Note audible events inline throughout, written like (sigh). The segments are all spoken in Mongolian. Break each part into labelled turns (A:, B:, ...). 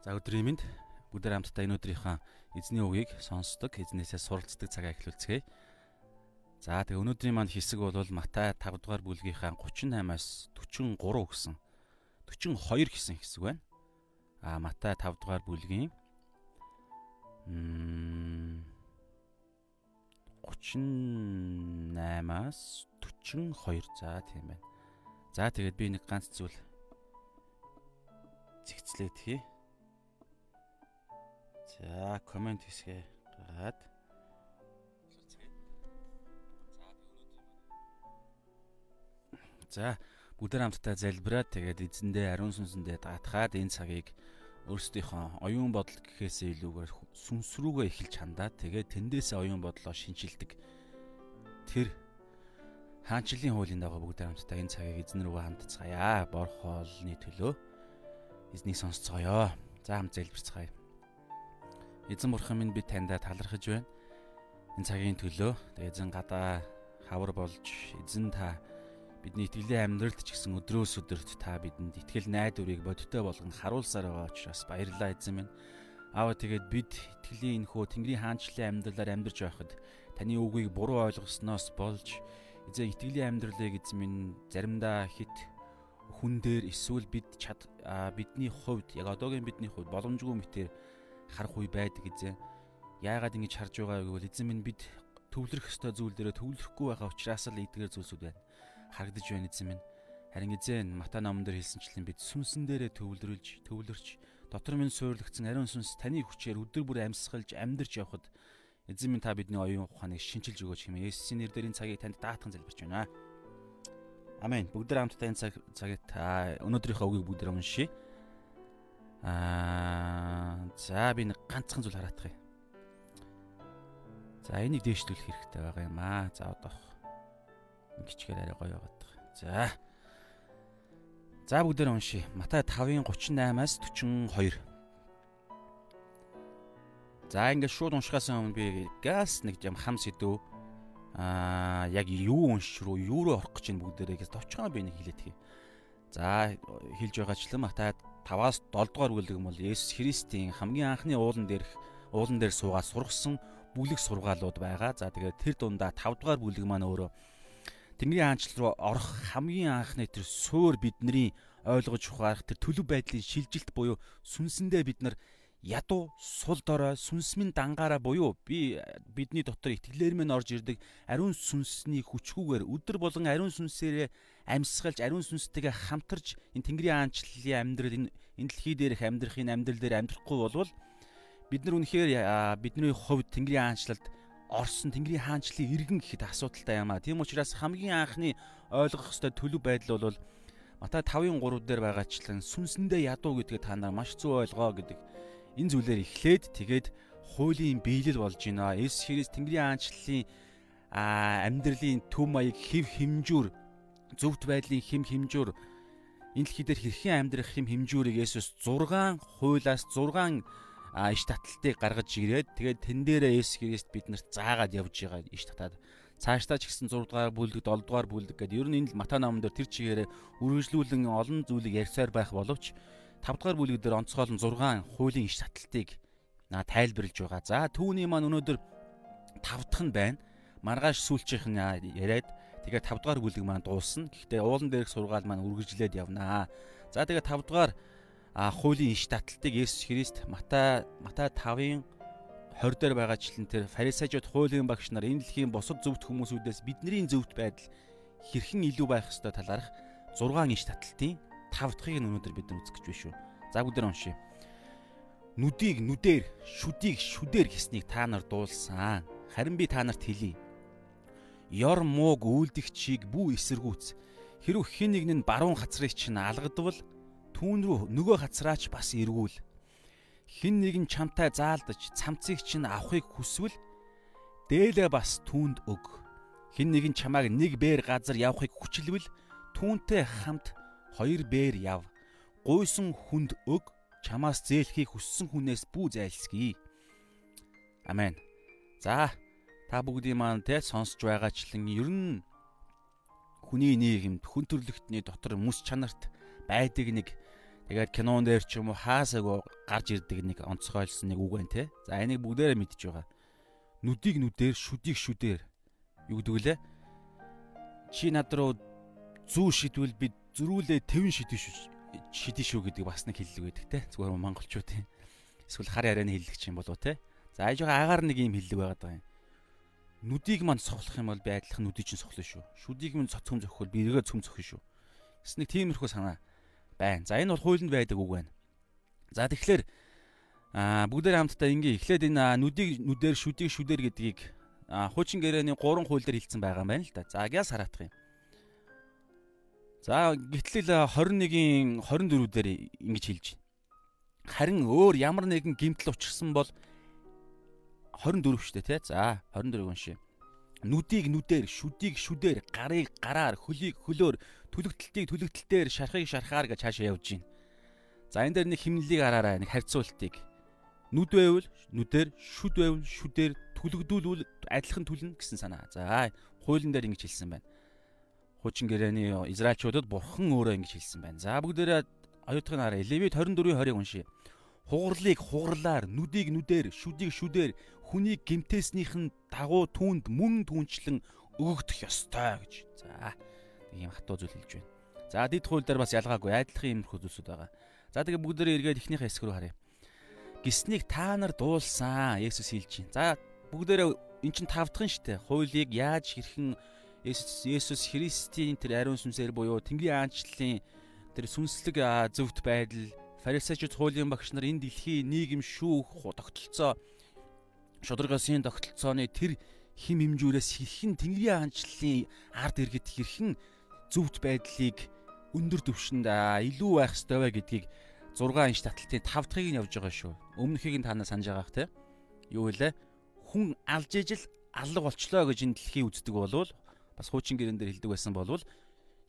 A: За өдрийн мэнд бүгдээр хамтдаа энэ өдрийнхөө эзний үгийг сонсдог, эзнээсээ суралцдаг цагаа эхлүүлцгээе. За тэгээ өнөөдрийн маань хэсэг бол Матай 5 дугаар бүлгийнхаа 38-аас 43 гэсэн 42 гэсэн хэсэг байна. А Матай 5 дугаар бүлгийн 38-аас 42 за тийм байна. За тэгээд би нэг ганц зүйл зэгцлээд хий. За комент хэсгээ гаргаад За бүгдээр хамтдаа залбираад тэгээд эзэндээ ариун сүнсэндээ даатгаад энэ цагийг өөрсдийнхөө оюун бодол гэхээсээ илүүгээр сүнс рүүгээ эхэлж хандаад тэгээд тэндээсээ оюун бодлоо шинчилдэг тэр хаанчлалын хуулийн дагуу бүгдээр хамтдаа энэ цагийг эзэн рүүгээ хандцгаая. Бор хоолны төлөө эзнийг сонсцгоё. За хамт залбирцгаая. Эзэн бурхан минь би таньда талархаж байна. Энэ цагийн төлөө эзэн гадаа хавар болж эзэн та бидний итгэлийн амьдралд ч гэсэн өдрөөс өдөрт та бидэнд итгэл найдварыг бодиттой болгон харуулсаар байгаа учраас баярлалаа эзэн минь. Аава тэгээд бид итгэлийн энхөө Тэнгэрийн хаанчлалын амьдралаар амьдарч байхад таны үгийг буруу ойлгосноос болж эзэн итгэлийн амьдралыг эзэн минь заримдаа хит хүн дээр эсвэл бид чад бидний хувьд яг одоогийн бидний хувьд боломжгүй мэтэр харах үе байдаг эзэн. Яагаад ингэж харж байгаа гэвэл эзэн минь бид төвлөрөх ёстой зүйл дээрээ төвлөрөхгүй байгаа учраас л эдгээр зүйлсүүд байна. Харагдаж байна эзэн минь. Харин эзэн Матай номон дээр хэлсэнчлэн бид сүнсэн дээрээ төвлөрүүлж, төвлөрч дотор минь суйрлагдсан ариун сүнс таны хүчээр өдөр бүр амьсгалж амьдарч явхад эзэн минь та бидний оюун ухааныг шинчилж өгөөч хэмээн Есүсийн нэрээр энэ цагийг танд даатхан залбирч байна. Амен. Бүгд хамтдаа энэ цаг цагт өнөөдрийнхөө үгийг бүгд уншия. Аа за би нэг ганцхан зүйл хараадах юм. За энийг дээшлүүлэх хэрэгтэй байгаа юм аа. За одоо гिचгээр арай гоё байгаад байгаа. За. За бүгдээр уншия. Матай 5-ын 38-аас 42. За ингээд шууд уншихаас өмнө би газ нэг юм хам сэдв аа яг юу уншиж руу юу руу орох гэж байна бүгдээрээ гэж товчхон би нэг хэлээд хий. За хэлж байгаачлан Матай 5-аас 7 дугаар бүлэг юм бол Есүс Христийн хамгийн анхны уулан дээрх уулан дээр суугаад сургасан бүлэг сургаалууд байгаа. За тэгээд тэр дундаа 5 дугаар бүлэг маань өөрөө Тэнгэрийн хаанчлал руу орох хамгийн анхны тэр суур бидний ойлгож ухаарах тэр төлөв байдлын шилжилт буюу сүнсэндээ бид нар ядуу сул дорой сүнсмэн дангаараа буюу би бидний дотор итгэлээр мэн орж ирдэг ариун сүнсний хүчгүүгээр өдөр болгон ариун сүнсээрээ амьсгалж ариун сүнстэйгээ хамтарч энэ Тэнгэрийн аанчлалын амьдрал энэ дэлхий дээрх амьдрахын амьдрал дээр амьдрахгүй болвол бид нар үнэхээр бидний хувьд Тэнгэрийн аанчлалд орсон Тэнгэрийн хаанчлалын иргэн гэхэд асуудалтай юм а. Тийм учраас хамгийн анхны ойлгох ёстой төлөв байдал бол Матай 5-ын 3 дээр байгаачлан сүнсэндээ ядуу гэдгийг та нар маш зөв ойлгоо гэдэг энэ зүйлээр эхлээд тэгээд хуулийн биелэл болж байна. Есүс Христ Тэнгэрийн аанчлалын амьдралын төв маяг хэв хэмжүүр зөвхт байдлын хэм хэмжүүр энэ дэлхий дээр хэрхэн амьдрах хэм хэмжүүрийг Есүс 6 хуулиас 6 иш таталтыг гаргаж ирээд тэгээд тэн дээрээ Есүс Христ биднэрт заагаад явж байгаа иш татаад цаашдаа ч гэсэн 6 дугаар бүлэг 7 дугаар бүлэг гэдэг ер нь энэ Матай номон дээр тэр чигээрээ үргэлжлүүлэн олон зүйлийг ярьсаар байх боловч 5 дугаар бүлэг дээр онцгойлон 6 хуулийн иш таталтыг тайлбарлаж байгаа. За түүний маань өнөөдөр 5 дахь нь байна. Маргааш сүүлчийнх нь яриад тэгээ 5 дугаар бүлэг маань дуусна. Гэхдээ уулан дээрх сургаал маань үргэлжлээд явнаа. За тэгээ 5 дугаар хуулийн иш таталтыг Есүс Христ Матай Матай 5-ын 20 дээр байгаачлан тэр фарисеучуд хуулийн багш нар энэ дэлхийн босод зөвхт хүмүүсүүдээс бидний зөвхт байдал хэрхэн илүү байх ёстой талаарх 6 иш таталтын 5 дахьыг нь өнөөдөр бид нар үзэх гэж байна шүү. За бүгдээр уншия. Нүдийг нүдээр, шүдийг шүдээр гэснийг та нар дуулсан. Харин би та нарт хэлье. Ёр мууг үйлдэгчийг бүү эсэргүүц. Хэрв хэн нэг нь баруун хацрыг чинь алгадвал түүн рүү нөгөө хацраач бас эргүүл. Хэн нэг нь чамтай заалдаж цамцыг чинь авахыг хүсвэл дээлээ бас түүнд өг. Хэн нэг нь чамааг нэг бээр газар явахыг хүчилвэл түүнтэй хамт хоёр бээр яв. Гуйсан хүнд өг чамаас зээлхийг хүссэн хүнээс бүү зайлсхий. Амен. За та бүгдийн маань те сонсож байгаачлан ер нь хүний нийгэмд хүн төрлөختний дотор мэс чанарт байдаг нэг Тэгээд кинон дээр ч юм уу хаасаагүй гарч ирдэг нэг онцгойлсон нэг үг байна те. За энийг бүгдээрээ мэдж байгаа. Нүдийг нүдээр, шүдийг шүдээр. Юу гэдэг вүлээ? Чи над руу зүү шидвэл би зөрүүлээ тэвэн шидэж. Шидэж шүү гэдэг бас нэг хэллэг байдаг те. Зүгээр монголчуудын. Эсвэл хар ярианы хэллэг чинь болов те. За айж байгаа агаар нэг юм хэллэг байгаа юм. Нүдийг манд сохлох юм бол би айдлах нүдийг чинь сохлоо шүү. Шүдийг минь цөм зөхвөл би эргээ цөм зөхөн шүү. Гэс нэг тиймэрхүү санаа байна. За энэ бол хуулинд байдаг үг байна. За тэгэхээр аа бүгдээр хамтдаа ингээ эхлээд энэ нүдийг нүдээр шүдийг шүдээр гэдгийг хуучин гэрээний 3 хууль дээр хэлсэн байгаа юм байна л да. За гяс хараах юм. За гэтэл 21-ийн 24 дээр ингэж хэлж байна. Харин өөр ямар нэгэн гимтэл учирсан бол 24 шүү дээ тий. За 24-ийг уншия. Нүдийг нүдээр, шүдийг шүдээр, гарыг гараар, хөлийг хөлөөр, түлэгтэлтийг түлэгтэлтээр, шархыг шархаар гэж цаашаа явж байна. За энэ дээр нэг химнэлийг араараа нэг харьцуултыг. Нүд байвал нүдээр, шүд байвал шүдээр, түлэгдүүлвэл адилхан түлнэ гэсэн санаа. За хуулийн дээр ингэж хэлсэн байна хуучин гэрээний израилчуудад бурхан өөрөө ингэж хэлсэн байна. За бүгдээрээ оюутгын хараа Левит 24-ийн 20-ыг уншия. Хугарлыг хугарлаар, нүдийг нүдээр, шүдийг шүдээр, хүнийг гимтээснийх нь дагуу түүнд мөн түнчлэн өгөгдөх ёстой гэж. За юм хатуу зүйл хэлж байна. За дид хууль дээр бас ялгаагүй айдлахын иймэрхүү зүйлсүүд байгаа. За тэгээ бүгдээрээ эргээд эхнийхээ хэсэг рүү харъя. Гиснийг та нар дуулсан Есүс хэлж байна. За бүгдээрээ эн чин тавдхан штэ. Хуулийг яаж хэрхэн Есүс Христийн тэр ариун сүнсээр буюу Тэнгэрийн аанчлалын тэр сүнслэг зөвхт байдал фарисеучуд хуулийн багш нар энэ дэлхийн нийгэм шүүх тогтолцоо шударгасын тогтолцооны тэр хим хэмжүүрээс хэрхэн Тэнгэрийн аанчлалын ард иргэд хэрхэн зөвхт байдлыг өндөр түвшинд илүү байх ёстой вэ гэдгийг 6 инч таталтын 5 дахьыг нь явж байгаа шүү. Өмнөхийг нь танаа санаж байгаах те. Юу вэ? Хүн алж ижил алга болчлоо гэж энэ дэлхий үздэг болвол бас хуучин гэрэн дээр хэлдэг байсан болвол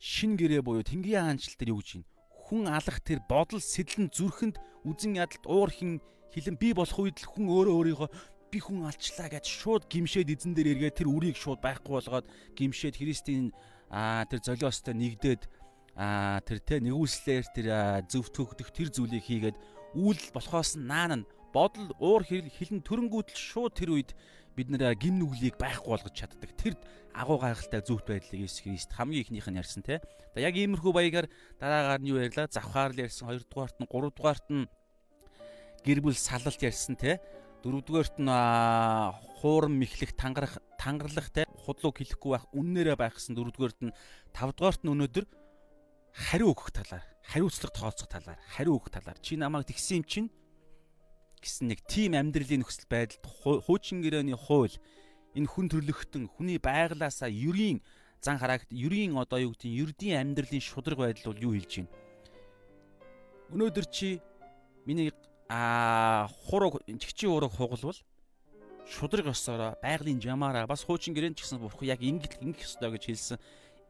A: шин гэрээ буюу Тэнгэрийн хаанчлал дээр юу гэж юм хүн алах тэр бодол сэтлэн зүрхэнд үзэн ядалт уур хин хилэн би болох үед л хүн өөрөө өөрийгөө би хүн алчлаа гэж шууд гимшээд эзэн дээр эргээд тэр үрийг шууд байхгүй болгоод гимшээд Христийн аа тэр золиостой нэгдээд аа тэр тэ нэгүслэр тэр зөв төгдөх тэр зүйлийг хийгээд үйл болохоос наан нь бодол уур хилэн төрөнгүүтэл шууд тэр үед бид нэр гим нүглийг байхгүй болгож чаддаг. Тэр агуу гайхалтай зөвхт байдлыг Иесус Христ хамгийн ихнийх нь ярьсан те. За яг иймэрхүү баягаар дараагаар нь юу ярьлаа? Завхаар л ярьсан, хоёрдугаарт нь, гуравдугаарт нь гэр бүл салалт ярьсан те. Дөрөвдүгээрт нь хуурам мэхлэх, тангарах, тангарлах те. Худлууг хэлэхгүй байх, үннээрээ байхсан дөрөвдүгээрт нь, тавдугаарт нь өнөөдөр хариу өгөх талаар, хариуцлага тооцох талаар, хариу өгөх талаар. Чи намайг тэгсэн юм чинь гэсэн нэг тим амьдралын нөхцөл байдалд хуучин гэрээний хууль энэ хүн төрлөختөн хүний байглаасаа ерийн зан хараагт ерийн одоо юу гэдэг ердийн амьдралын шудраг байдал бол юу хэлж байна. Өнөөдөр чи миний а хураг чигчийн ураг хугалвал шудраг ёсороо байгалийн жамаараа бас хуучин гэрээнд ч гэсэн бурхан яг ингэж ингэх ёстой гэж хэлсэн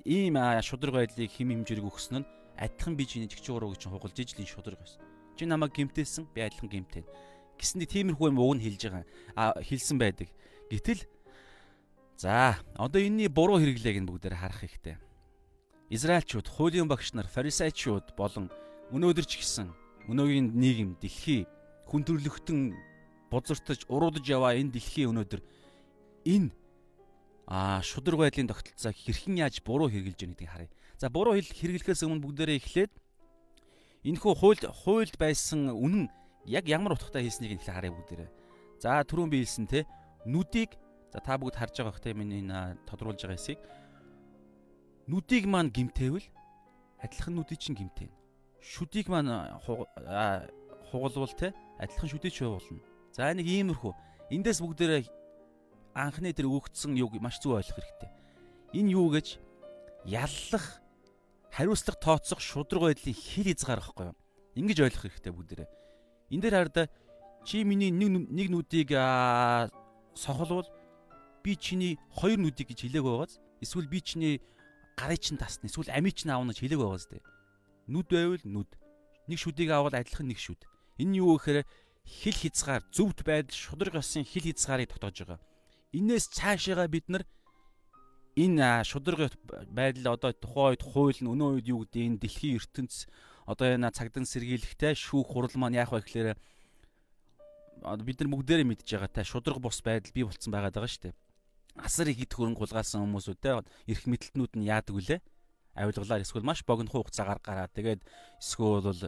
A: ийм шудраг байдлыг хим хэмжээг өгсөн нь адилхан би чиний ураг гэж хугалж ижлийн шудраг байсан. Чи намайг гимтээсэн би адилхан гимтэн гэсэндээ тиймэрхүү юм уг нь хэлж байгаа. А хэлсэн байдаг. Гэтэл за одоо энэний буруу хэрэглээг нь бүгдээр харах хэрэгтэй. Израильчууд, хуулийн багш нар, фарисеучуд болон өнөөдөр ч гэсэн өнөөгийн нийгэм, дэлхий хүн төрлөختөн бузартаж, уруудж яваа энэ дэлхий өнөөдөр энэ а шудраг байдлын тогтолцоог хэрхэн яаж буруу хэрэгжилж байгааг гэдгийг харъя. За буруу хэрэглэхээс өмнө бүгдээрээ эхлээд энэхүү хуульд хуульд байсан үнэн яг ямар утгатай хэлснийг нь харъя бүгдээрээ. За түрүүн би хэлсэн те нүдийг за та бүгд харж байгаа бох те миний энэ тодруулж байгаа хэсгийг нүдийг маань гимтээвэл адилхан нүдийг чинь гимтэнэ. Шүдийг маань хугалвал те адилхан шүдийг шуулна. За нэг иймэрхүү. Эндээс бүгдээрээ анхны тэр өгөгдсөн юг маш зөв ойлгох хэрэгтэй. Энэ юу гэж яллах хариуцлага тооцох шудраг байдлын хил хязгаар байхгүй юу? Ингиж ойлгох хэрэгтэй бүгдээрээ. Энд дээр хараад чи миний нэг нэг нүдийг сохолвол би чиний хоёр нүдийг гэж хэлээг байгааз эсвэл би чиний гарыг чинь тасна эсвэл амийг чинь аавна гэж хэлээг байгааз дээ. Нүд байвал нүд. Нэг шүдийг аваад адилхан нэг шүд. Энэ юу гэхээр хил хязгаар зөвхт байдал шудраг ёсын хил хязгаарыг тогтоож байгаа. Инээс цаашаага бид нар энэ шудраг байдал одоо тухайн үед хууль нь өнөө үед юу гэдэг энэ дэлхийн ертөнц одоо энэ цагдан сэргийлэхтэй шүүх хурал маань яах вэ гэхээр бид нар бүгдээрээ мэдж байгаа та шудраг бус байдал бий байгаад байгаа шүү дээ. Асар их хэд хөрөнгө хулгайлсан хүмүүсүүдтэй эрх мэдэлтнүүд нь яадаг вүлээ? авилгалаар эсвэл маш богино хугацаагаар гараад тэгээд эсвэл бол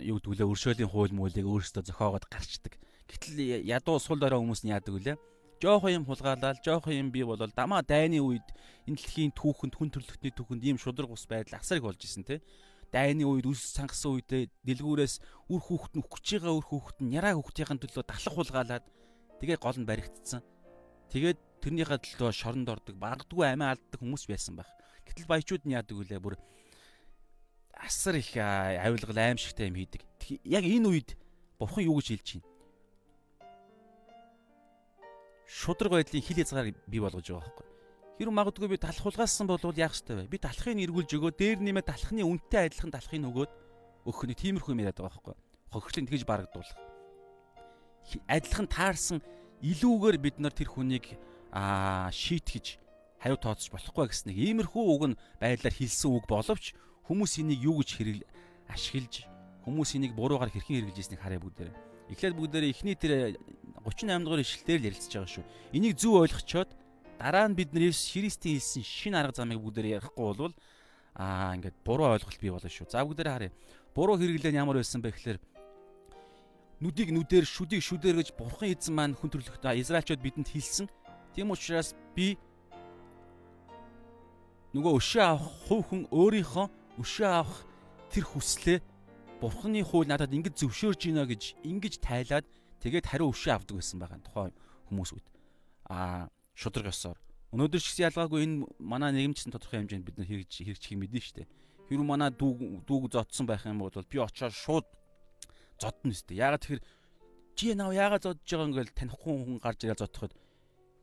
A: юу гэдгүүлээ өршөөлийн хууль муулийг өөрсдөө зохиогоод гарчдаг. Гэтэл ядуу сул дорой хүмүүс нь яадаг вүлээ? Жохон юм хулгаалаад жохон юм би бол дамаа дайны үед энэ дэлхийн түүхэнд хүн төрлөختний түүхэнд ийм шудраг ус байдал асар их болж исэн те. Дайны үед үс сангасан үедээ дэлгүүрээс үр хүүхэд нь өгч байгаа үр хүүхэд нь яраа хүүхдийн төлөө далах хулгаалаад тэгээ гол нь баригдсан. Тэгээд тэрнийхээ төлөө шоронд ордог, багдгүй амиа алддаг хүмүүс байсан байх. Гэтэл баячууд нь яадаг вүлээ бүр асар их авилгал аимшигтай юм хийдэг. Яг энэ үед бурхан юу гэж хэлж байна? Шудраг байдлын хил хязгаар бий болгож байгаа байхгүй. Хэрэг магадгүй би талах хулгайлсан бол яах ёстой вэ? Би талахыг эргүүлж өгөө, дээр нэмээ талахны үнэтэй адилхан талахыг өгөөд өгөх нэг тиймэрхүү юм яриад байгаа байхгүй. Хохирлын тэгж барагдуулах. Адилхан таарсан илүүгээр бид нар тэр хүнийг аа шийтгэж хариу тооцож болохгүй гэсэн нэг иймэрхүү үг нь байдлаар хэлсэн үг боловч хүмүүс энийг юу гэж хэрэг ашиглаж хүмүүс энийг буруугаар хэрхэн хэрэгжилж ирснийг харъя бүгдээрээ. Эхлээд бүгдээрээ эхний тэр 38 дугаар ишлэлээр л ярилцж байгаа шүү. Энийг зөв ойлгочоод дараа нь бид нэрс Христийн хэлсэн шин арга замыг бүгдээр ярихгүй болвол аа ингээд буруу ойлголт бий болно шүү. За бүгдээр харъя. Буруу хэрэглэн ямар байсан бэ гэхээр нүдийг нүдээр шүдийг шүдээр гэж бурхан эзэн маань хүн төрлөختөө Израильчууд бидэнд хэлсэн. Тийм учраас би нөгөө өшөө авах хувь хүн өөрийнхөө өшөө авах тэр хүслээ бурханы хууль надад ингэж зөвшөөрж гинэ гэж ингэж тайлаад тэгээд хариу өшөө авдаг байсан байгаа тухайн хүмүүсүүд. Аа шудраг ёсоор. Өнөөдөр ч ялгаагүй энэ манай нэгэмчсэн тодорхой хэмжээнд бид нар хэрэгж хэрэгжих мэдэн штэ. Хэрвээ манай дүүг дүүг зодсон байх юм бол би очоод шууд зодно штэ. Яагаад тэгэхээр чи нав яагаад зодж байгаа ингээл танихгүй хүн гарч ирэл зодоход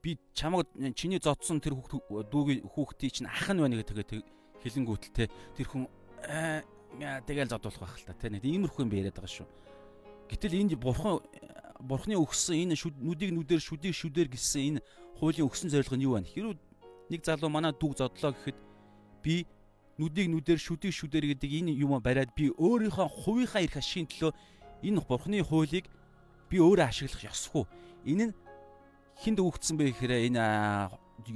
A: би чамаг чиний зодсон тэр дүүгийн хүүхдийн чинь ах нь байна гэдэг хэлэнгүүтэлтэй тэр хүн тэгэл зодуулах байх л та. Нэг иймэрхүү юм яриад байгаа шүү. Гэтэл энд бурхан бурхны өгсөн энэ нүдийг нүдээр шүдийг шүдээр гисэн энэ хуулийн өгсөн зорилго нь юу вэ? Хэрвээ нэг залуу манай дүүг зодлоо гэхэд би нүдийг нүдээр шүдийг шүдээр гэдэг энэ юм бариад би өөрийнхөө хувийнхаа эрх ашигын төлөө энэ бурхны хуулийг би өөрөө ашиглах ёсгүй. Энэ нь хинд өгөгдсөн бэ гэхээр энэ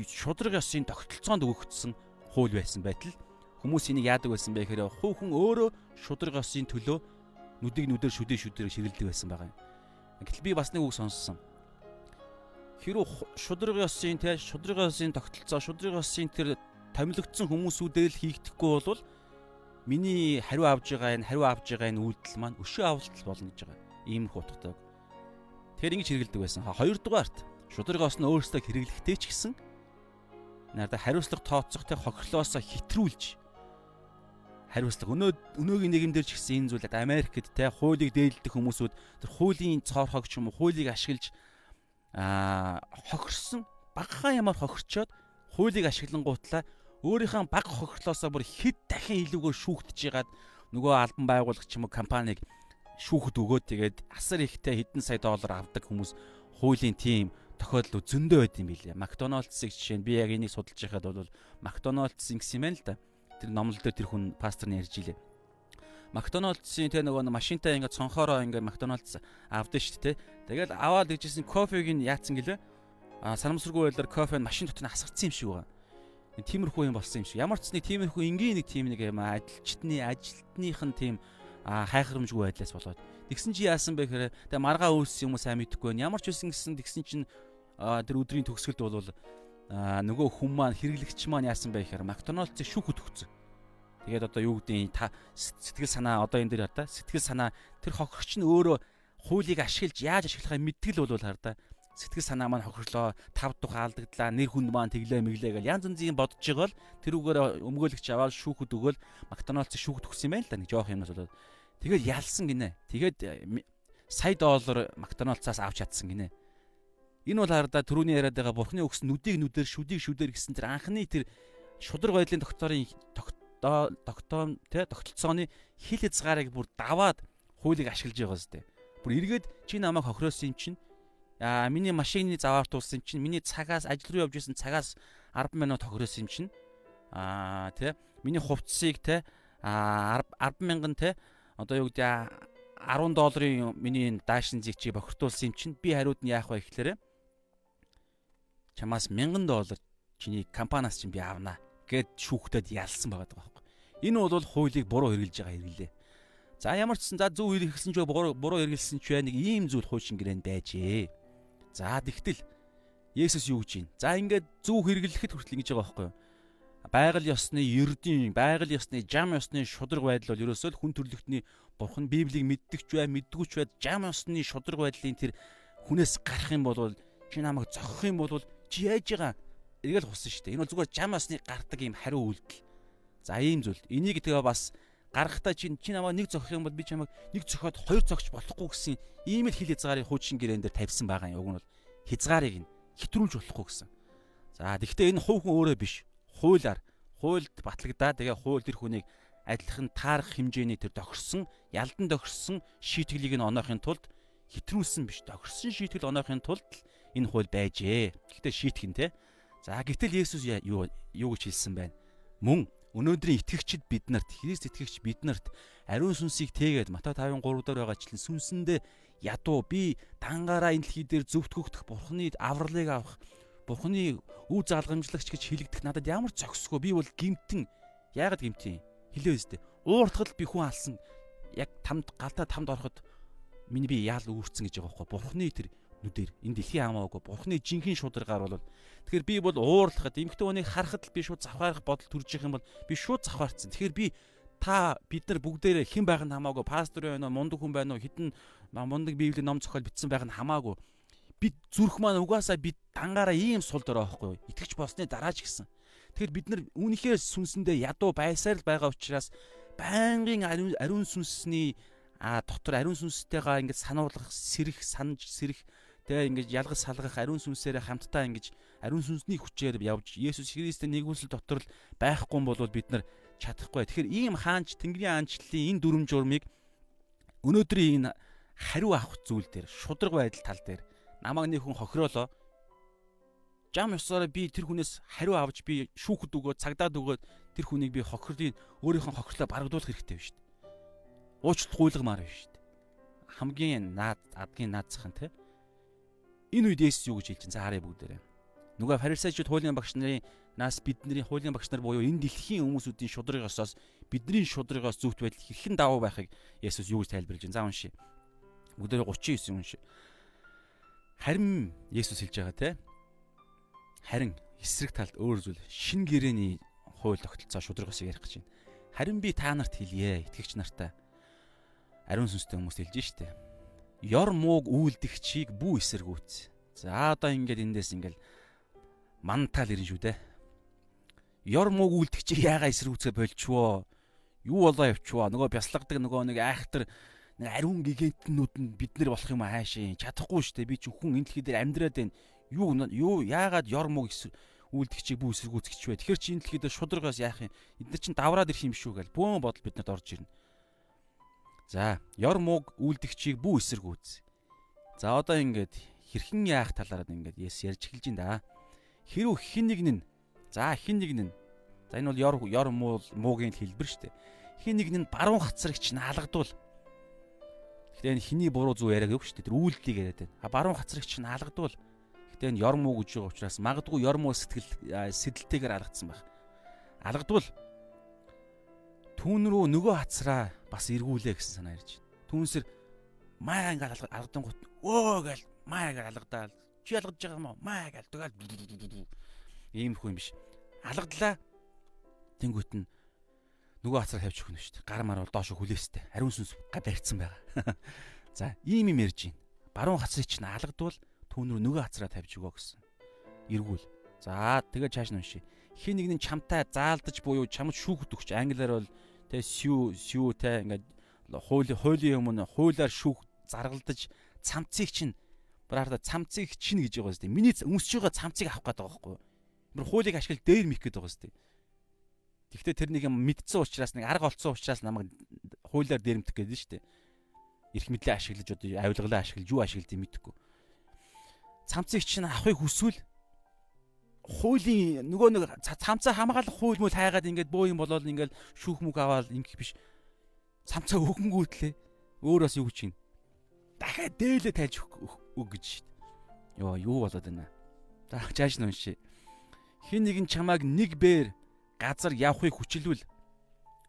A: шудраг ёсын тогтолцоонд өгөгдсөн хууль байсан байтал хүмүүс энийг яадаг байсан бэ гэхээр хүн өөрөө шудраг ёсын төлөө нүдийг нүдээр шүдээ шүдээр ширэлдэг байсан байгаа юм. Гэтэл би бас нэг үг сонссон. Хэрвээ шудраг ёсын те шудраг ёсын тогтолцоо шудраг ёсын тэр томилогдсон хүмүүсүүдээр л хийгдэхгүй бол миний хариу авж байгаа энэ хариу авж байгаа энэ үйлдэл маань өшөө авалтал болно гэж байгаа. Ийм их утгатай. Тэгэхээр ингэж хэрэгэлдэг байсан. Хоёрдугаарт шудраг ёс нь өөрсдөө хэрэглэхтэй ч гэсэн надад хариуцлага тооцохтой хохирлоос хитрүүлж хариуцлага өнөө өнөөгийн нийгэмдэр ч гэсэн энэ зүйлээд Америкт те хуулийг дээлдэх хүмүүсүүд тэр хуулийн цоорхог ч юм уу хуулийг ашиглаж аа хохирсон багахан ямар хохирчоод хуулийг ашиглангуутлаа өөрийнхөө баг хохирлоосоо бүр хэд дахин илүүгээр шүүхтж ягаад нөгөө албан байгуулагч юм уу компанийг шүүхэд өгөөд тэгээд асар ихтэй хэдэн сая доллар авдаг хүмүүс хуулийн тим тохиолдол зөндөө байд юм билээ. Макдоналдсыг жишээ нь би яг энийг судалж байхад бол Макдоналдс ингэсэн юм байна л да тэр номлол дээр тэр хүн пастор нь ярьж илээ. Макдоналдсын тэ нөгөө машинтаа ингээд цонхороо ингээд Макдоналдс авдсан шүү дээ. Тэгэл аваад гэжсэн кофег нь яатсан гэлээ. А санамсаргүй байлаар кофе нь машин дотор нь асгацсан юм шиг байгаа. Тиймэрхүү юм болсон юм шиг. Ямар ч нэг тиймэрхүү энгийн нэг тийм нэг юм ажилчдны ажилтных нь тийм хайхрамжгүй байдлаас болоод тэгсэн чи яасан бэ гэхээр тэгээ маргаа үйлсэн юм уу сайн мэдэхгүй байна. Ямар ч үсэн гэсэн тэгсэн чинь тэр өдрийн төгсгөлд бол нөгөө хүн маань хэрэглэгч маань яасан бэ гэхээр Макдоналдсыг шүүхэд өгсөн. Тэгээд одоо юу гэдэг та сэтгэл санаа одоо энэ дээр хаа сэтгэл санаа тэр хохирч нь өөрөө хуулийг ашиглаж яаж ашиглахыг мэдтгэл бол хараа сэтгэл санаа маань хохирлоо тав тухай алдагдлаа нэр хүнд маань тэглээ мэглээ гэл янз янзын бодож байгаа л тэрүүгээр өмгөөлөгч аваад шүүхэд өгөөл Макдоналдсыг шүүхэд өгсөн юм байна л да нэг жоох юмнаас болоод. Тэгээд ялсан гинэ. Тэгээд сая доллар Макдоналдсаас авч чадсан гинэ. Энэ бол хараа түрүүний яриад байгаа бурхны өгсөн нүдийг нүдээр шүдийг шүдээр гэсэн тэр анхны тэр шудраг байдлын докторын тогтоом тэ тогтолцооны хил хязгаарыг бүр даваад хуулийг ашиглаж байгаа зү. Бүр эргээд чи намайг хохиросон юм чинь аа миний машины заваар туулсан чинь миний цагаас ажил руу явж исэн цагаас 10 минут хохиросон юм чинь аа тэ миний хувцсыг тэ а 10 мянган те одоо юу гэдэг 10 долларын миний даашин зэг чи бохирдуулсан юм чинь би хариуд нь яах вэ гэхлээрэ чамаас 1000 доллар чиний компаниас чинь би авнаа гэд шүүхтэд ялсан байгаа байхгүй. Энэ бол хуулийг буруу хэрэгжилж байгаа хэрэглээ. За ямар ч сан за зөв хэрэгэлсэн ч буруу буруу хэрэгэлсэн ч нэг ийм зүйл хуучин гэрээнд байжээ. За тэгтэл Есүс юу гэж юм? За ингээд зөв хэрэглэхэд хүртэл ингэж байгаа байхгүй юу? Байгаль ёсны ердийн, байгаль ёсны жам ёсны шудраг байдал бол ерөөсөө хүн төрлөختний бурхан Библийг мэддэгч бай, мэддэгч бай, жам ёсны шудраг байдлын тэр хүнээс гарах юм бол чи намайг зогсох юм бол чи яаж байгаа? Эргэл хусан шүү дээ. Энэ бол зүгээр жам ёсны гардаг юм хариу үйлдэл. За ийм зүйл. Энийг тэгээ бас гарахтаа чи чи намайг нэг зогсох юм бол би чамайг нэг зохиод хоёр зогч болохгүй гэсэн ийм л хил хязгаарыг хуучин гэрээн дээр тавьсан байгаа юм. Уг нь бол хязгаарыг нь хэтрүүлж болохгүй гэсэн. За тэгвэл энэ хувь хүн өөрөө биш. Хуулиар хуульд батлагдаа тэгээ хууль тэр хүнийг адилхан таарах хэмжээний тэр тохирсон ялдан тохирсон шийтгэлийг нь оноохын тулд хэтрүүлсэн биш тохирсон шийтгэл оноохын тулд энэ хууль байжээ. Гэхдээ шийтгэн те. За гэтэл Есүс юу юу гэж хэлсэн байна? Мөн өнөөдрийн итгэгчид биднэрт Христ итгэгч биднэрт ариун сүнсийг тээгээд Матай 5:3 дээр байгаачлан сүнсэндээ ядуу би тангаараа энэ дэлхий дээр зөвтгөгдөх бурхны авралыг авах бурхны үе залгамжлагч гэж хэлэгдэх надад ямар зохисгүй. Би бол гимтэн. Яагаад гимтэн? Хэлээ үстэй. Ууртгал би хүн алсан. Яг тамд галтаа тамд ороход миний би яал үүрцэн гэж байгаа байхгүй. Бурхны тэр нүдээр. Энэ дэлхийн хамаагүй бурхны жинхэнэ шударгаар бол тэгэхээр би бол уурлахад эмхтэн хүнийг харахад л би шууд завхаарах бодол төрж их юм бол би шууд завхаарцсан. Тэгэхээр би та бид нар бүгдээрээ хэн байх нь хамаагүй пастор байна уу мундаг хүн байна уу хитэн мундаг библийн ном зохиол бичсэн байх нь хамаагүй. Бид зүрх маань угаасаа бид дангаараа ийм сул дорой байхгүй итгэж болсны дараа ч гэсэн тэгэхээр бид нар үүнийхээ сүнсэндээ ядуу байсаар л байгаа учраас байнгын ариун сүнсний а дотор ариун сүнстэйгээ ингэж сануулгах сэрэх санаж сэрэх тэгээ ингэж ялгаж салгах ариун сүнсээрээ хамтдаа ингэж ариун сүнсний хүчээр явж Есүс Христийн нэгүсэл дотор л байхгүй бол бид нар чадахгүй. Тэгэхээр ийм хаанч Тэнгэрийн аанчлалын энэ дүрм журмыг өнөөдрийн энэ хариу авах зүйл дээр шудраг байдал тал дээр намайг нэг хүн хохироолоо жам ёсоор би тэр хүнээс хариу авч би шүүхэд өгөө цагдаад өгөөд тэр хүнийг би хохирлын өөрийнхөө хохирлоо барагдуулах хэрэгтэй биш үү? Уучлалт гуйлагмаар биш үү? Хамгийн наад адгийн наадсахын те. Энэ үед Есүс юу гэж хэлж чинь харъя бүгдээрээ. Нөгөө фарисеучуд хуулийн багш нарын нас бидний хуулийн багш нар буюу энэ дэлхийн хүмүүсүүдийн шудрагоосоос бидний шудрагоос зүвт байдал хэрхэн давуу байхыг Есүс юу гэж тайлбарлаж байна. За уншия. Бүгдээ 39 уншия. Харин Есүс хэлж байгаа те. Харин эсрэг талд өөр зүйл шин гэрэний хууль тогтолцоо шудрагоос ярих гэж байна. Харин би та нарт хэлье, итгэгч нартай. Ариун сүнстэй хүмүүст хэлж штэ. Ёр мууг үйлдэгчийг бүү эсэргүүц. За одоо ингээд эндээс ингээд мантал ирэн шүү дээ ёр мууг үлдгчийг яага эсрүүцээ болчихвоо. Юу болоо явчихваа. Нөгөө бяслагдаг нөгөө нэг айхтар нэг ариун гигантнүүд нь бид нар болох юм аашийн чадахгүй шүү дээ. Би ч хүн энэ дэлхий дээр амьдраад байна. Юу юу яагаад ёр мууг үлдгчийг бүү эсэргүүцгч вэ? Тэгэхэр чи энэ дэлхий дээр шудрагаас яах юм? Эдгээр чинь давраад ирэх юм шүү гэл бөөн бодол биднэрт орж ирнэ. За, ёр мууг үлдгчийг бүү эсэргүүц. За одоо ингээд хэрхэн яах талаар ингээд Есүс ярьж эхэлж байна да. Хэрв хин нэг нь за хин нэг нь За энэ бол ёр ёр муу муугийн хэлбэр шүү дээ. Хин нэг нь баруун хацрагч нь алгадвал. Гэхдээ энэ хиний буруу зүг яриаг өв шүү дээ. Тэр үйлдэлийг яриад байна. А баруун хацрагч нь алгадвал. Гэхдээ энэ ёр муу гэж байгаа учраас магадгүй ёр муу сэтгэл сэтэлтэйгээр алгадсан байх. Алгадвал түүн рүү нөгөө хацраа бас эргүүлээ гэсэн санаа ирж байна. Түүнсэр маа ингээд алгадан гут өө гээл маа ингээд алгадаал чи алгадж байгаа юм уу маа гээл тэгэл ийм хүн биш алгадлаа Тэнгүүт нь нөгөө хацар хавьчих хүн шүү дээ. Гар мар бол доошо хүлээстэй. Ариун сүнс барьцсан байгаа. (laughs) За, ийм юм ярьж байна. Баруун хацрыг чинь алгадвал түүн рүү нөгөө хацраа тавьж өгөө гэсэн. Эргүүл. За, тэгээ чааш нь уншия. Хин нэг нь чамтай заалдаж буюу чамд шүүхт өгч англиар бол тэ сүү сүү тэ ингээд хуулийн хуулийн өмнө хуулиар шүүх заргалдаж цамцыг чинь бараарда цамцыг чинь гэж байгаа юм. Миний өмсөж байгаа цамцыг авах гээд байгаа байхгүй? Бүр хуулийг ашигла дээр мих гээд байгаа юм Тэгвэл тэр нэг юм мэдсэн учраас нэг арга олцсон учраас намайг хуулиар дээрэмтэх гэдэг нь шүү дээ. Ирэх мэдлээ ашиглаж одоо авилгалаа ашиглаж юу ашиглаж мэдэхгүй. Цамцыг чинь авахыг хүсвэл хуулийн нөгөө нэг цамцаа хамгаалах хууль мөл хайгаад ингээд бөө юм болоод ингээд шүүх мүг аваад ингэх биш. Цамцаа өгөнгүүтлээ. Өөр бас юу гэж чинь. Дахиад дээлээ тайлж өг гэж шít. Йоо юу болоод байна. За чааш нь уншия. Хин нэгэн чамааг нэг бээр газар явахыг хүчилвэл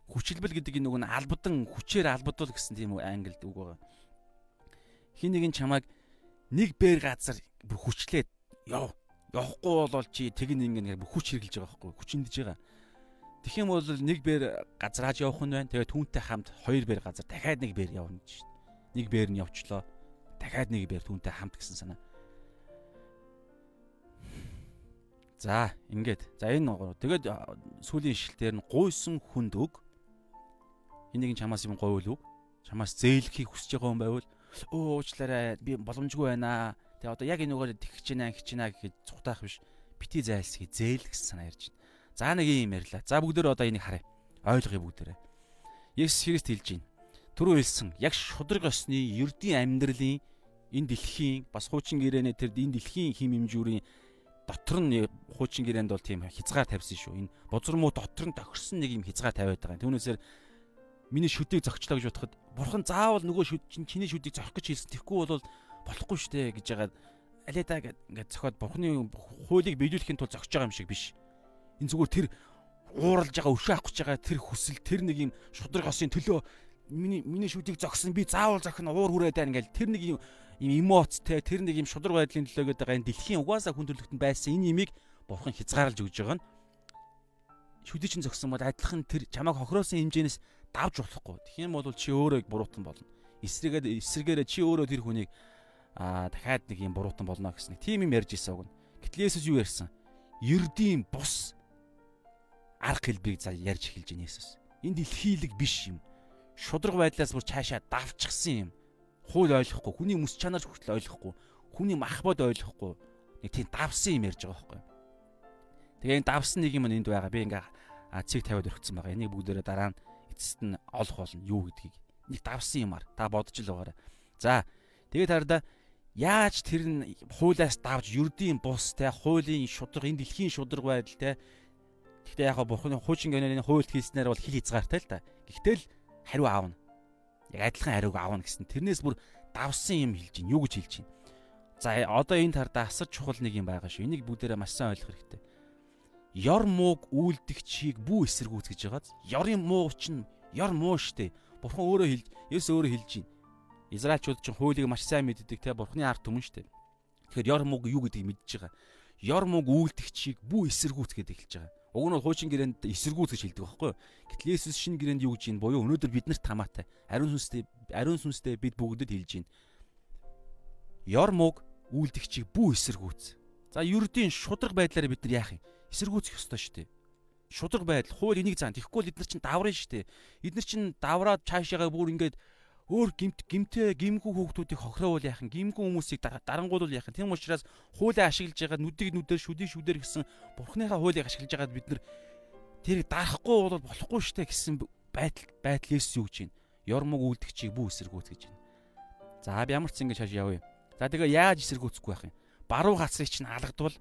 A: хүчилбэл гэдэг энэ нөгөө албадан хүчээр албадуул гэсэн тийм англид үг байгаа. Хин нэгэн чамааг нэг бээр газар бүр хүчлээд яв явахгүй бол чи тэгин ингэ хүч хэрглэж байгаа байхгүй хүчиндэж байгаа. Тэгэх юм бол нэг бээр газрааж явах нь байна. Тэгээ түүнтэй хамт хоёр бээр газар дахиад нэг бээр явна гэж. Нэг бээр нь явчлаа. Дахиад нэг бээр түүнтэй хамт гэсэн санаа. За ингээд. За энэ тэгээд сүүлийн ишлэлээр нь гуйсан хүнд өг. Энийг чамаас юм говьл үг. Чамаас зээлхийг хүсэж байгаа хүн байвал өө уучлаарай би боломжгүй байна Тэгээ одоо яг энэгээр тэгж гинэ гэж гинэ гэхэд цухтаах биш. Бити зайлсхий зээл гэсэн санаа ярьж байна. За нэг юм ярьлаа. За бүгдөө одоо энийг харъя. Ойлгоё бүгдээрээ. Есүс Христ хэлж байна. Түрүү хэлсэн яг шудраг осны ердийн амьдралын энэ дэлхийн бас хуучин гэрээнэ тэр энэ дэлхийн хим хэмжүүрийн дотор нь хуучин гэрээнд бол тийм хязгаар тавьсан шүү. Энэ бузар муу дотор нь тохирсон нэг юм хязгаар тавиад байгаа. Түүнээсээр миний шүдийг зогчлоо гэж бодоход бурхан заавал нөгөө шүд чиний шүдийг зохих гэж хэлсэн. Тэгэхгүй бол болохгүй штэ гэж яагаад алидаа ингээд зохиод бурхны хуулийг биелүүлэхийн тулд зогсож байгаа юм шиг биш. Энэ зүгээр тэр ууралж байгаа өшөө авах гэж байгаа тэр хүсэл тэр нэг юм шудраг осын төлөө миний миний шүдийг зогсон би заавал зохино уур хүрээд байна ингээл тэр нэг юм эмоц те тэр нэг юм шудраг байдлын төлөө гэдэг энэ дэлхийн угаасаа хүн төрлөختөнд байсан энэ имийг бурхан хязгаарлаж өгж байгаа нь шүдий чинь зогсон бол адилхан тэр чамайг хохироосон хэмжээнээс давж болохгүй. Юм бол чи өөрөө буруутан болно. Эсрэгээр эсрэгээрээ чи өөрөө тэр хүнийг аа дахиад нэг юм буруутан болно гэсэн нэг тийм юм ярьж ирсэн үг. Гэтэл Есүс юу ярьсан? Ердийн бус арга хэлбэрийг за ярьж эхэлж байна Есүс. Энэ дэлхийлэг биш юм. Шудраг байдлаас бүр цаашаа давчгсан юм. Хууль ойлгохгүй, хүний мэс чанарч хүртэл ойлгохгүй, хүний мах бод ойлгохгүй нэг тийм давсан юм ярьж байгаа байхгүй. Тэгээ энэ давсан нэг юм энд байгаа. Би ингээ цэг тавиад өргөцсөн байгаа. Энийг бүгдээрээ дараа нь эцэст нь олох болно юу гэдгийг. Нэг давсан юмар та бодож л байгаарай. За тэгээд хараа Яаж тэр нь хуулиас давж ердийн бус те хуулийн шудраг энэ дэлхийн шудраг байдал те Гэхдээ яг бурхны хуучин гэнэний хуульд хийснээр бол хил хязгаартай л да. Гэхдээ л хариу аавна. Яг адилхан хариуг аавна гэсэн. Тэрнээс бүр давсан юм хэлж гин. Юу гэж хэлж гин. За одоо энэ тарда асар чухал нэг юм байгаа шүү. Энийг бүгдээрээ маш сайн ойлгох хэрэгтэй. Ёр мууг үйлдэгчийг бүү эсэргүүц гэж байгааз. Ёрын муу чинь ёр муу штэ. Бурхан өөрөө хэлж, Есүс өөрөө хэлж гин. Израильчууд ч хуулийг маш сайн мэддэг те бурхны ард түмэн штэ. Тэгэхээр ёр муг юу гэдгийг мэдж байгаа. Ёр муг үйлдэгчийг бүү эсэргүүц гэдэг хэлж байгаа. Уг нь бол хуучин гэрээнд эсэргүүц гэж хэлдэг байхгүй юу? Гэтэл Есүс шинэ гэрээнд юу гэж юм буюу өнөөдөр биднэрт хамаатай. Ариун сүнстэй ариун сүнстэй бид бүгдэд хэлж байна. Ёр муг үйлдэгчийг бүү эсэргүүц. За ердийн шудраг байдлаар бид нар яах юм? Эсэргүүцэх ёстой шүү дээ шудраг байдал хууль энийг заана. Тэгэхгүй л эдгээр чинь даврын шүү дээ. Эдгээр чинь давраад цаашаагаа бүр ингээд өөр гимт гимтээ гимгүү хүүхдүүдийг хохироовол яах юм гимгүү хүмүүсийг дарангуулвал яах юм тийм учраас хуулийг ашиглаж байгаа нүдийг нүдээр шүдийг шүдээр гэсэн бурхныхаа хуулийг ашиглаж байгаад бид нар тэрийг дарахгүй бол болохгүй штэ гэсэн байдал байдал Есүс юу гэж байна? Ёрмог үлдгчийг бүү эсэргүүц гэж байна. За ямар ч ингэ шаш явъя. За тэгээ яаж эсэргүүцэхгүй байх юм? Баруун хацрыг чинь алгадвал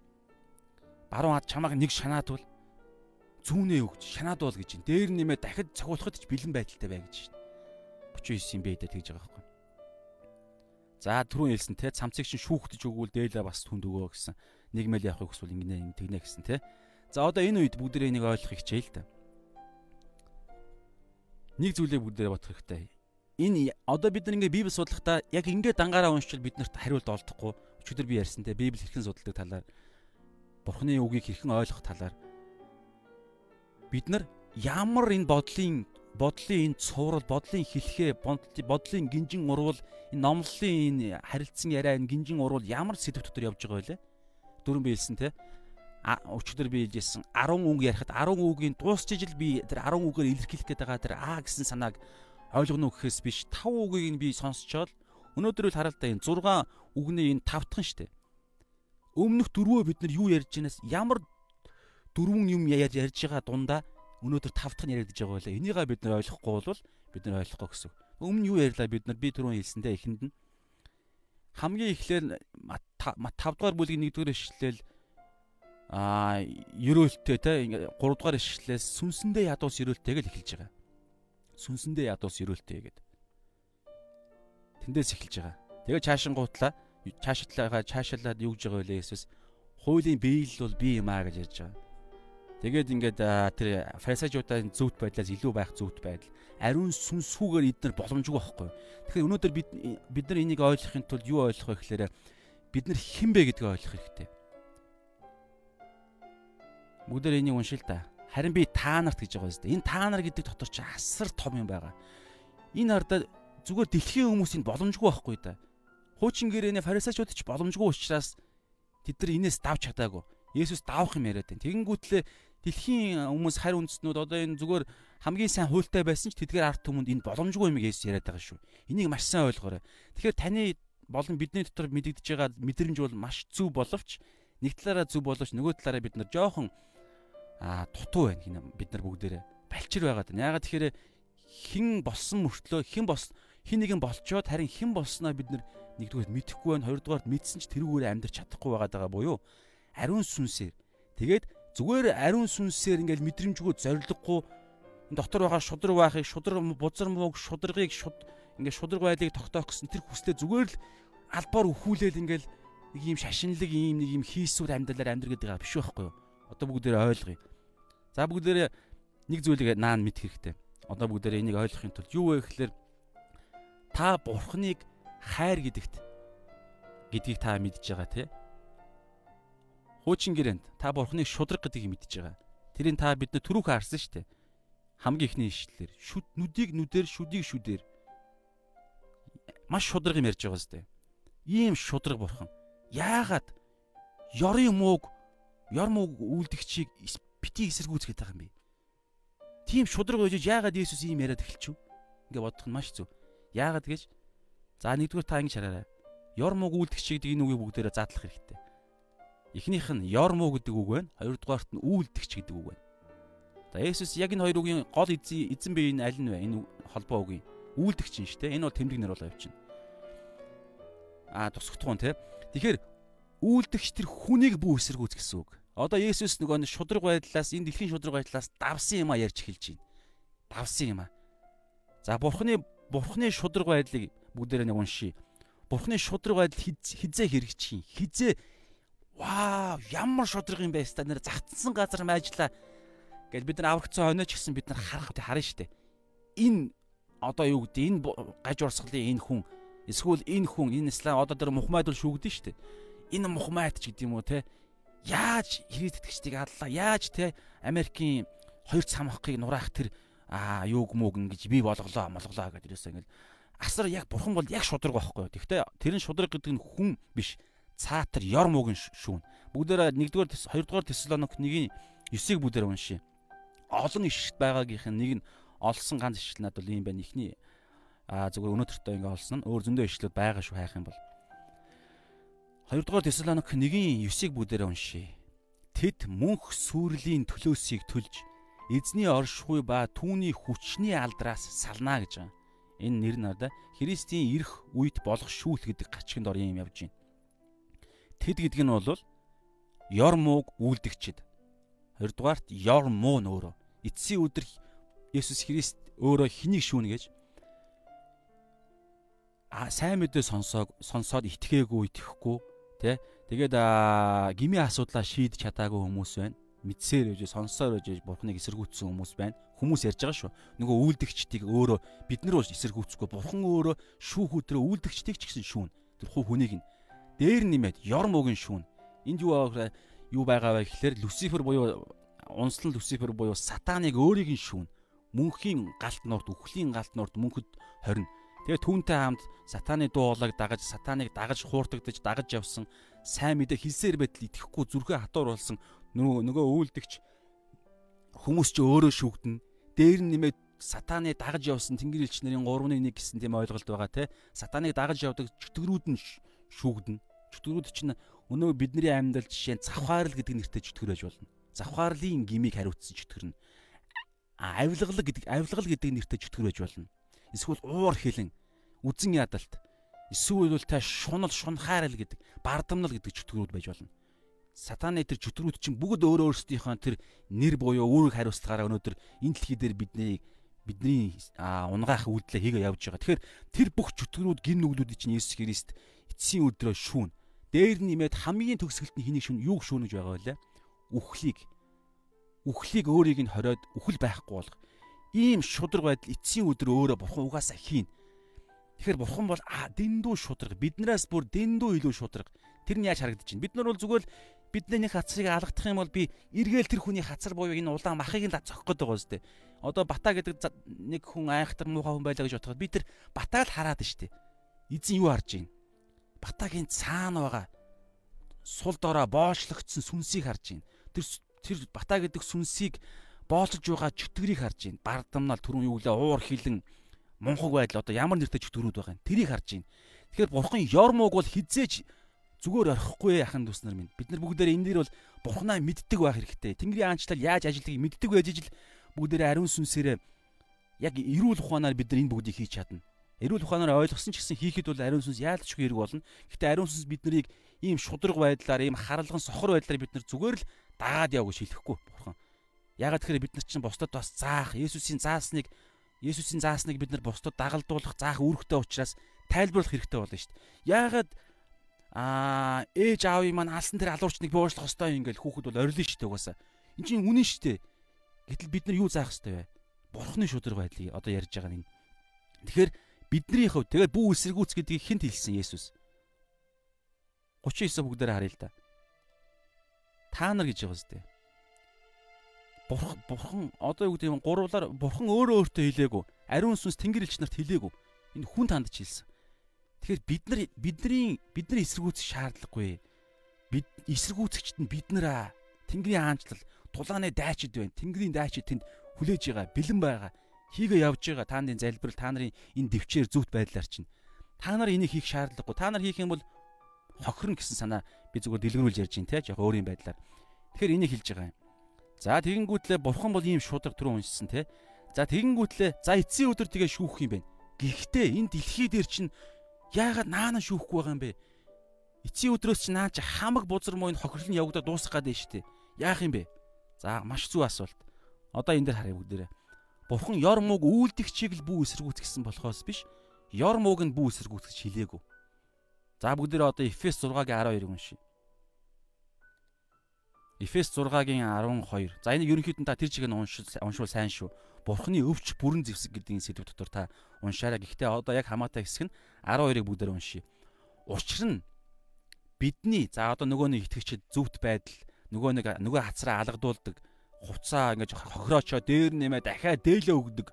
A: баруун хад чамааг нэг шанаадвал зүүнээ өгч шанаадвал гэж байна. Дээр нэмээ дахид цогцолоход ч бэлэн байдалтай бай гэж байна 39 юм бэ гэдэг тэгж байгаа байхгүй. За түрүүн хэлсэн те цамцыг чинь шүүхтэж өгвөл дээлээ бас түнд өгөө гэсэн. Нэг мэл явахыг хүсвэл ингэнэ тэгнэ гэсэн те. За одоо энэ үед бүгдээ энийг ойлгох хичээл л да. Нэг зүйлийг бүгдээ бодох хэрэгтэй. Энэ одоо бид нар ингээ Библи судлахдаа яг ингээ дангаараа уншчихвал биднэрт хариулт олдохгүй. Өчигдөр би ярьсан те Библи хэрхэн судалдаг талаар Бурхны үгийг хэрхэн ойлгох талаар бид нар ямар энэ бодлын бодлын энэ цуврал, бодлын хэлхээ, бодлын гинжин урвал, энэ номлолын энэ харилцан яриа энэ гинжин урвал ямар сэдв дотор явж байгаа вэ? Дөрөв би хэлсэн те. А өчигдөр би хэлжсэн 10 үг ярихад 10 үгийн дуусч ижил би тэр 10 үгээр илэрхийлэх гээд байгаа тэр а гэсэн санааг ойлгоно гэхээс биш 5 үгийг нь би сонсчоод өнөөдөр л харалтаа энэ 6 үгний энэ тавтхан штэ. Өмнөх дөрвөө бид нар юу ярьж байнаас ямар дөрвөн юм ярьж байгаа дундаа өнөөдөр тав дахь нь яригдж байгаа байлаа. Энийгээ бид нар ойлгохгүй бол бид нар ойлгохгүй гэсэн. Өмнө юу ярьлаа бид нар би түрүүн хэлсэндээ эхэнд нь хамгийн эхлээр 5 дугаар бүлгийн 1-р эшлэл аа ерөөлттэй те 3 дугаар ишлэлээс сүнсэндээ ядуус ерөөлтэй гэж эхэлж байгаа. Сүнсэндээ ядуус ерөөлтэй гэдэг. Тэндээс эхэлж байгаа. Тэгээ цаашингуутлаа цаашатлаагаа цаашаалаад юу гэж байгаа вэ Есүс? Хуулийн биелэл бол би юм аа гэж ярьж байгаа. Тэгээд ингээд тэр фарисеучуудын зөвхт байдлаас илүү байх зөвхт байдал ариун сүнсүүгээр эдгээр боломжгүй байхгүй. Тэгэхээр өнөөдөр бид бид нар энийг ойлгохын тулд юу ойлгох вэ гэхээр бид нар хэн бэ гэдгийг ойлгох хэрэгтэй. Бүгдээр энийг уншил та. Харин би та нарт гэж байгаа юм зү. Энэ та нар гэдэг дотор чи асар том юм байгаа. Энэ ардаа зүгээр дэлхийн хүмүүсийн боломжгүй байхгүй да. Хуучин гэрээний фарисеучуд ч боломжгүй учраас тэд нар энэс давж чадаагүй. Есүс давах юм яриад байна. Тэгэнгүүтлээ дэлхийн хүмүүс харь үндэстнүүд одоо энэ зүгээр хамгийн сайн хуультай байсан ч тэдгээр арт түмэнд энэ боломжгүй юм Есүс яриад байгаа шүү. Энийг маш сайн ойлгоорой. Тэгэхээр таны болон бидний дотор мэдэгдэж байгаа мэдрэмж бол маш зөв боловч нэг талаараа зөв боловч нөгөө талаараа бид нар жоохон аа дутуу байна хин бид нар бүгдээрээ балчир байгаад байна. Ягаад тэгэхээр хэн болсон мөртлөө хэн бос хин нэгэн болчоод харин хэн болсноо бид нэгдүгээр мэдэхгүй байна. Хоёрдугаар мэдсэн ч тэрүүгээр амьдрч чадахгүй байгаа буюу ариун сүнсээр. Тэгээд зүгээр ариун сүнсээр ингээл мэдрэмжгүй зориггүй дотор байгаа шудраг байхыг шудраг бузар мууг шудрагыг шуд ингээд шудраг байдлыг тогтоох гэсэн тэр хүслээ зүгээр л албаар өхүүлээл ингээл нэг юм шашинлаг юм нэг юм хийсвэр амьдралаар амьдр гэдэг байгаа биш байхгүй юу? Одоо бүгдээрээ ойлгоё. За бүгдээрээ нэг зүйлийг наан мэд хэрэгтэй. Одоо бүгдээрээ энийг ойлгохын тулд юу вэ гэхээр та бурхныг хайр гэдэгт гэдгийг та мэдж байгаа тий. Хуучин гэрээнд та бурхныг шудраг гэдгийг мэдж байгаа. Тэрийг та бидний түрүүх харсан шүү дээ. Хамгийн ихний ишлэлээр шүд нүдийг нүдээр шүдийг шүдээр маш шудраг юм ярьж байгаа зү. Ийм шудраг бурхан. Яагаад ёрын мууг ёр мууг үлдгчийг бити эсэргүүцгээд байгаа юм бэ? Тийм шудраг байж яагаад Есүс ийм яриад эхэлчихв? Ингээ бодох нь маш зөв. Яагаад гэж? За нэгдүгээр та ингэ шараарай. Ёр мууг үлдгч гэдэг энэ үгийг бүгдээрээ задлах хэрэгтэй. Эхнийх нь муу гэдэг үг байна. Хоёрдугаарт нь үлдгч гэдэг үг байна. За Есүс яг энэ хоёр үгийн гол эзэн эзэн бие энэ аль нь вэ? Энэ холбоо үгийн үлдгч юм шүү дээ. Энэ бол тэмдэг нэр болоо явчихна. Аа нь те. Тэгэхээр үлдгч тэр хүнийг бүү эсэргүүц гэсэн үг. Одоо Есүс нөгөө шудраг байдлаас энэ дэлхийн шудраг байдлаас давсан юм а ярьж эхэлж байна. Давсан юм а. За бурхны бурхны шудраг байдлыг бүгдээрээ нэг уншия. Бурхны шудраг байдал хизээ хэрэгжих юм. Хизээ вау ямар шудраг юм бэ ста нэр загтсан газар майжлаа гэж бид нар аврагцсан хонооч гэсэн бид нар харах харна штэ. Энэ одоо юу гэдэг энэ гаж урсгалын энэ хүн эсвэл энэ хүн энэ ислам одоо тэр мухмайд бол шүүгдэн штэ. Энэ мухмайд ч гэдэг юм уу те яаж хэрэгт итгэжтийг аллаа яаж те Америкийн хоёр цамхыг нураах тэр аа юуг мууг ингэж би болголоо молголоо гэдэг ерөөсөө ингээл асар яг бурхан бол яг шудраг байхгүй. Тэгвэл тэр нь шудраг гэдэг нь хүн биш. Цаатар ёр мууг нь шүүн. Бүгдээрээ 1-р 2-р Тесалоник 1-ийн 9-ыг бүгдээр уншия. Олон ишт байгаагийнх нь нэг нь олсон ганц ишл над бол ийм байна. Эхний аа зүгээр өнөөдөртөө ингээ олсон нь өөр зөндөө ишлүүд байгаа шүү хайх юм бол. 2-р Тесалоник 1-ийн 9-ыг бүгдээрээ уншия. Тэд мөнх сүрлийн төлөөсийг төлж эзний оршихуй ба түүний хүчний алдраас салнаа гэж байгаа. Энэ нэр нарда Христийн ирэх үед болох шүүл гэдэг гачигд ор юм явж байна. Тэд гэдэг нь бол ёр мууг үлдэгчэд. Хоёрдугаарт ёр муу нь өөрөө. Эцсийн өдөр Есүс Христ өөрөө хэнийг шүүнэ гэж а сайн мэдээ сонсоог сонсоод итгээгүй итгэхгүй Тэ? Тэгээд гмийн асуудлаа шийдэж чадаагүй хүмүүс байна. Мэдсээр байж, сонсоор байж бурхныг эсэргүүцсэн хүмүүс байна. Хүмүүс ярьж байгаа шүү. Нөгөө үйлдэгчдийг өөрөө бид нар бол эсэргүүцэхгүй. Бурхан өөрөө шүүх өдрөө үйлдэгчдийг ч гэсэн шүүн. Тэр хуу хүнийг нь дээр нэмээд ёр мөгийн шүүн. Энд юу байгаа юу байгаа вэ гэхээр Люцифер буюу унслан Люцифер буюу сатаныг өөрийг нь шүүн. Мөнхийн галт нурд, үхлийн галт нурд мөнхөд хорин Тэгээ түүнтэй хамт сатааны дуу хоолойг дагаж, сатаныг дагаж хуурдагдаж, дагаж явсан сайн мэдээ хэлсээр байтал итгэхгүй зүрхээ хатуур болсон нөгөө нөгөө үйлдэгч хүмүүс ч өөрөө шүгдэн. Дээр нь нэмээд сатаны дагаж явсан тэнгэр элч нарын 3-1 гэсэн тийм ойлголт байгаа те. Сатаныг дагаж явдаг чөтгөрүүд нь шүгдэн. Чөтгөрүүд чинь өнөө бидний амьдрал жишээ завхаарл гэдэг нэртэй чөтгөр байж болно. Завхаарлын гимиг хариуцсан чөтгөр нь. Авилгал гэдэг авилгал гэдэг нэртэй чөтгөр байж болно. Эсвэл уур хилэн үзэн ядалт эсвэл та шунал шунхаарл гэдэг бардамнал гэдэг чөтгөрүүд байж болно. сатаны тэр чөтгөрүүд чинь бүгд өөр өөрсдийнхөө тэр нэр буюу үүрэг хариуцлагаараа өнөөдөр энэ дэлхий дээр бидний бидний унгаах үйлдэлээ хийгээ явж байгаа. Тэгэхээр тэр бүх чөтгөрүүд гин нүглүүд чинь Есүс Христ эцсийн өдрөө шүүн. Дээр нэмээд хамгийн төгсгөлт нь хэнийг шүүн юуг шүүнэж байгаа вэ? Үхлийг. Үхлийг өөрийг нь хориод үхэл байхгүй болох. Ийм шудраг байдал эцсийн өдөр өөрөө бурхан угаасаа хийн. Тэгэхээр бурхан бол дэндүү шудраг. Биднээс бүр дэндүү илүү шудраг. Тэр нь яаж харагдаж байна? Бид нар бол зүгээр биднийх хацрыг алгадах юм бол би эргээл тэр хүний хацар буюу энэ улаан махыг нь зогсох гээд байгаа үстэй. Одоо бата гэдэг нэг хүн айхтар муухай хүн байлаа гэж бодоход би тэр батаг л хараад штэ. Эзэн юу харж байна? Батагийн цаана байгаа сул дорой боочлогдсон сүнсийг харж байна. Тэр тэр бата гэдэг сүнсийг боолж байгаа чөтгөрийг харж байна. Бардамнал түрүүн юу гэлээ уур хилэн мунхаг байдал одоо ямар нэртэй чөтгөрүүд байгаа юм. Тэрийг харж байна. Тэгэхээр бурхан ёрмог бол хизээж зүгээр орхихгүй яхан дүүс нар минь. Бид нар бүгдээр энэ дээр бол бурхнаа мэддэг байх хэрэгтэй. Тэнгэрийн аанчлал яаж ажиллахыг мэддэг байж ижил бүгдээр ариун сүнсээрээ яг эрүүл ухаанаар бид нар энэ бүгдийг хийж чадна. Эрүүл ухаанаар ойлгосон ч гэсэн хийхэд бол ариун сүнс яалтчгүй хэрэг болно. Гэхдээ ариун сүнс бид нарыг ийм шудраг байдлаар, ийм харалган сохор байдлаар бид нар зүгээр л дагаад яв гэж хэлэхгүй бурхан. Ягаад тэгэхээр бид нар чинь бусдад бас заах, Есүсийн заасныг Есүсийн заасныг бид нар бусдад дагалдуулах, заах үүрэгтэй учраас тайлбарлах хэрэгтэй болно шүү дээ. Ягаад аа ээж аавын маань алсан тэр алуурчныг буушлах хэвээр ингээл хүүхэд бол орилно шүү дээ угаасаа. Энд чинь үнэн шүү дээ. Гэтэл бид нар юу заах хэвээр вэ? Бурхны шудраг байдлыг одоо ярьж байгаа нь. Тэгэхээр Бидний хувьд тэгээд бүү эсэргүүц гэдгийг хинт хэлсэн Есүс. 39 бүгдээр харъя л да. Та нар гэж байгаа зү. Бурхан бурхан одоо юу гэдэг юм гурвлаар бурхан өөрөө өөртөө хэлээгүй. Ариун сүнс тэнгэр элч нарт хэлээгүй. Энэ хүн танд ч хэлсэн. Тэгэхээр бид нар бидний бидний эсэргүүцэх шаардлагагүй. Бид эсэргүүцэгчд нь бид нараа Тэнгэрийн хаанчлал тулааны дайчид байна. Тэнгэрийн дайчид тэнд хүлээж байгаа, бэлэн байгаа хийгээ явж байгаа. Та нарын залбирал та нарын энэ дэвчээр зүвт байдлаар чинь. Та нар энийг хийх шаардлагагүй. Та нар хийх юм бол хохирно гэсэн санаа би зүгээр дэлгэрүүлж ярьж байна те яг өөрийн байдлаар. Тэгэхээр энийг хэлж байгаа юм. За тэгэнгүүтлээ бурхан бол ийм шудраг түрүү уншсан те. За тэгэнгүүтлээ за эцсийн өдөр тэгээ шүүх юм байна гэхдээ энэ дэлхий дээр чинь яагаад наана шүүхгүй байгаа юм бэ? Эцсийн өдрөөс чинь наа чи хамаг бузар муу энэ хохирлын явагдаад дуусах байна шүү дээ. Яах юм бэ? За маш зүг асуулт. Одоо энэ дээр харъя бүгдээрээ Бурхан ёр мууг үйлдэгчийг л бүү эсэргүүцгэсэн болохоос биш ёр мууг нь бүү эсэргүүцгэж хэлээгүй. За бүгдээ одоо Эфес 6-гийн 12-ыг уншия. Эфес 6-гийн 12. За энэ ерөнхийдөө та тэр чигийг уншвал сайн шүү. Бурханы өвч бүрэн зэвсэг гэдэг сэдв дотор та уншаарай. Гэхдээ одоо яг хамаатай хэсэг нь 12-ыг бүгдээр уншия. Учир нь бидний за одоо нөгөө нэг итгэгчд зөвхт байдал нөгөө нэг нөгөө хацраа алгадуулдаг хувцаа ингэж хохироочоо дээр нэмээ дахиад дээлээ өгдөг.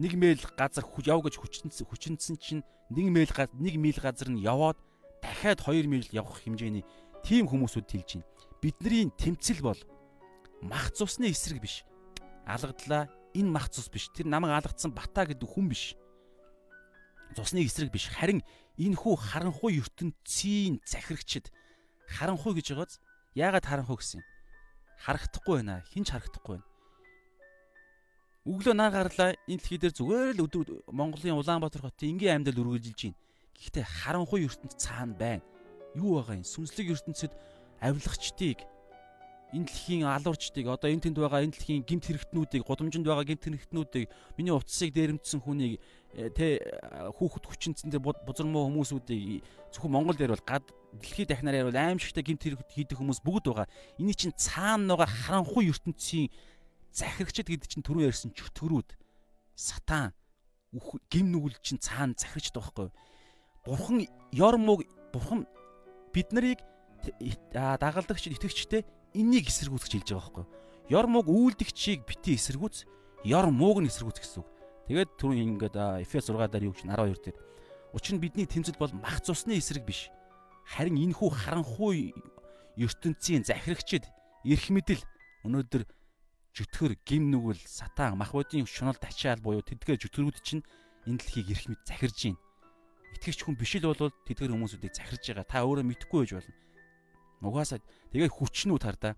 A: Нэг мэйл газар яв гэж хүчнсэн хүчнсэн чинь нэг мэйл нэг мил газар нь яваад дахиад 2 мил явах хэмжээний тийм хүмүүсүүд хэлж байна. Бидний тэмцэл бол мах цусны эсрэг биш. Алгадлаа энэ мах цус биш. Тэр намайг алгадсан бата гэдэг хүн биш. Цусны эсрэг биш. Харин энэ хүү харанхуй ертөнцийн захирагчд харанхуй гэж байгааз яагаад харанхуй гэсэн юм? Харагдахгүй байна. Хинч харагдахгүй байна. Өглөө наа гарлаа энэ дэлхий дээр зүгээр л өдөр Монголын Улаанбаатар хотын энгийн амьдал үргэлжилж байна. Гэхдээ харанхуй ертөнд цаана байна. Юу байгаа юм? Сүнслэг ертөнцид авилгачдыг энэ дэлхийн алуурчдыг одоо энэ тэнд байгаа энэ дэлхийн гимт хэрэгтнүүдийг гудамжинд байгаа гимт хэрэгтнүүдийг миний утсыг дээрэмдсэн хүнийг э, тэ хүүхэд хүчинцэн дээр бузар муу хүмүүсүүдийг зөвхөн Монгол дээр бол гад дэлхийд дахнаар ярил аимшигтай гимт хэрэг хийдэг хүмүүс бүгд байгаа. Эний чинь цаана байгаа харанхуй ертөнцийн захирагчд гэдэг чинь түрүү ярьсан чөтгөрүүд сатан гим нүгэл чинь цаана захирагчд байхгүй. Бурхан ёрмог бурхан бид нарыг дагалдагч итгэгчтэй энийг эсэргүүцэж хэлж байгаа байхгүй. Ёр мууг үйлдэгчийг бити эсэргүүц, ёр мууг нь эсэргүүц гэсэн үг. Тэгээд түрүүн ингээд Эфес 6 дээр юу гэж 12 дээр. Учир нь бидний тэмцэл бол мах цусны эсрэг биш. Харин энхүү харанхуй ертөнцийн захирагчид эрх мэдэл өнөөдөр жөтгөр гим нүгэл сатан мах бодийн шунал тачаал буюу тэдгээр жөтгөрүүд чинь энэ дэлхийг эрх мэд захирж байна. Итгэгч хүн биш л бол тэдгээр хүмүүсүүдийг захирж байгаа. Та өөрөө мэдэхгүй байж болно. Угаасаа тэгээ хүчнүүд хардаа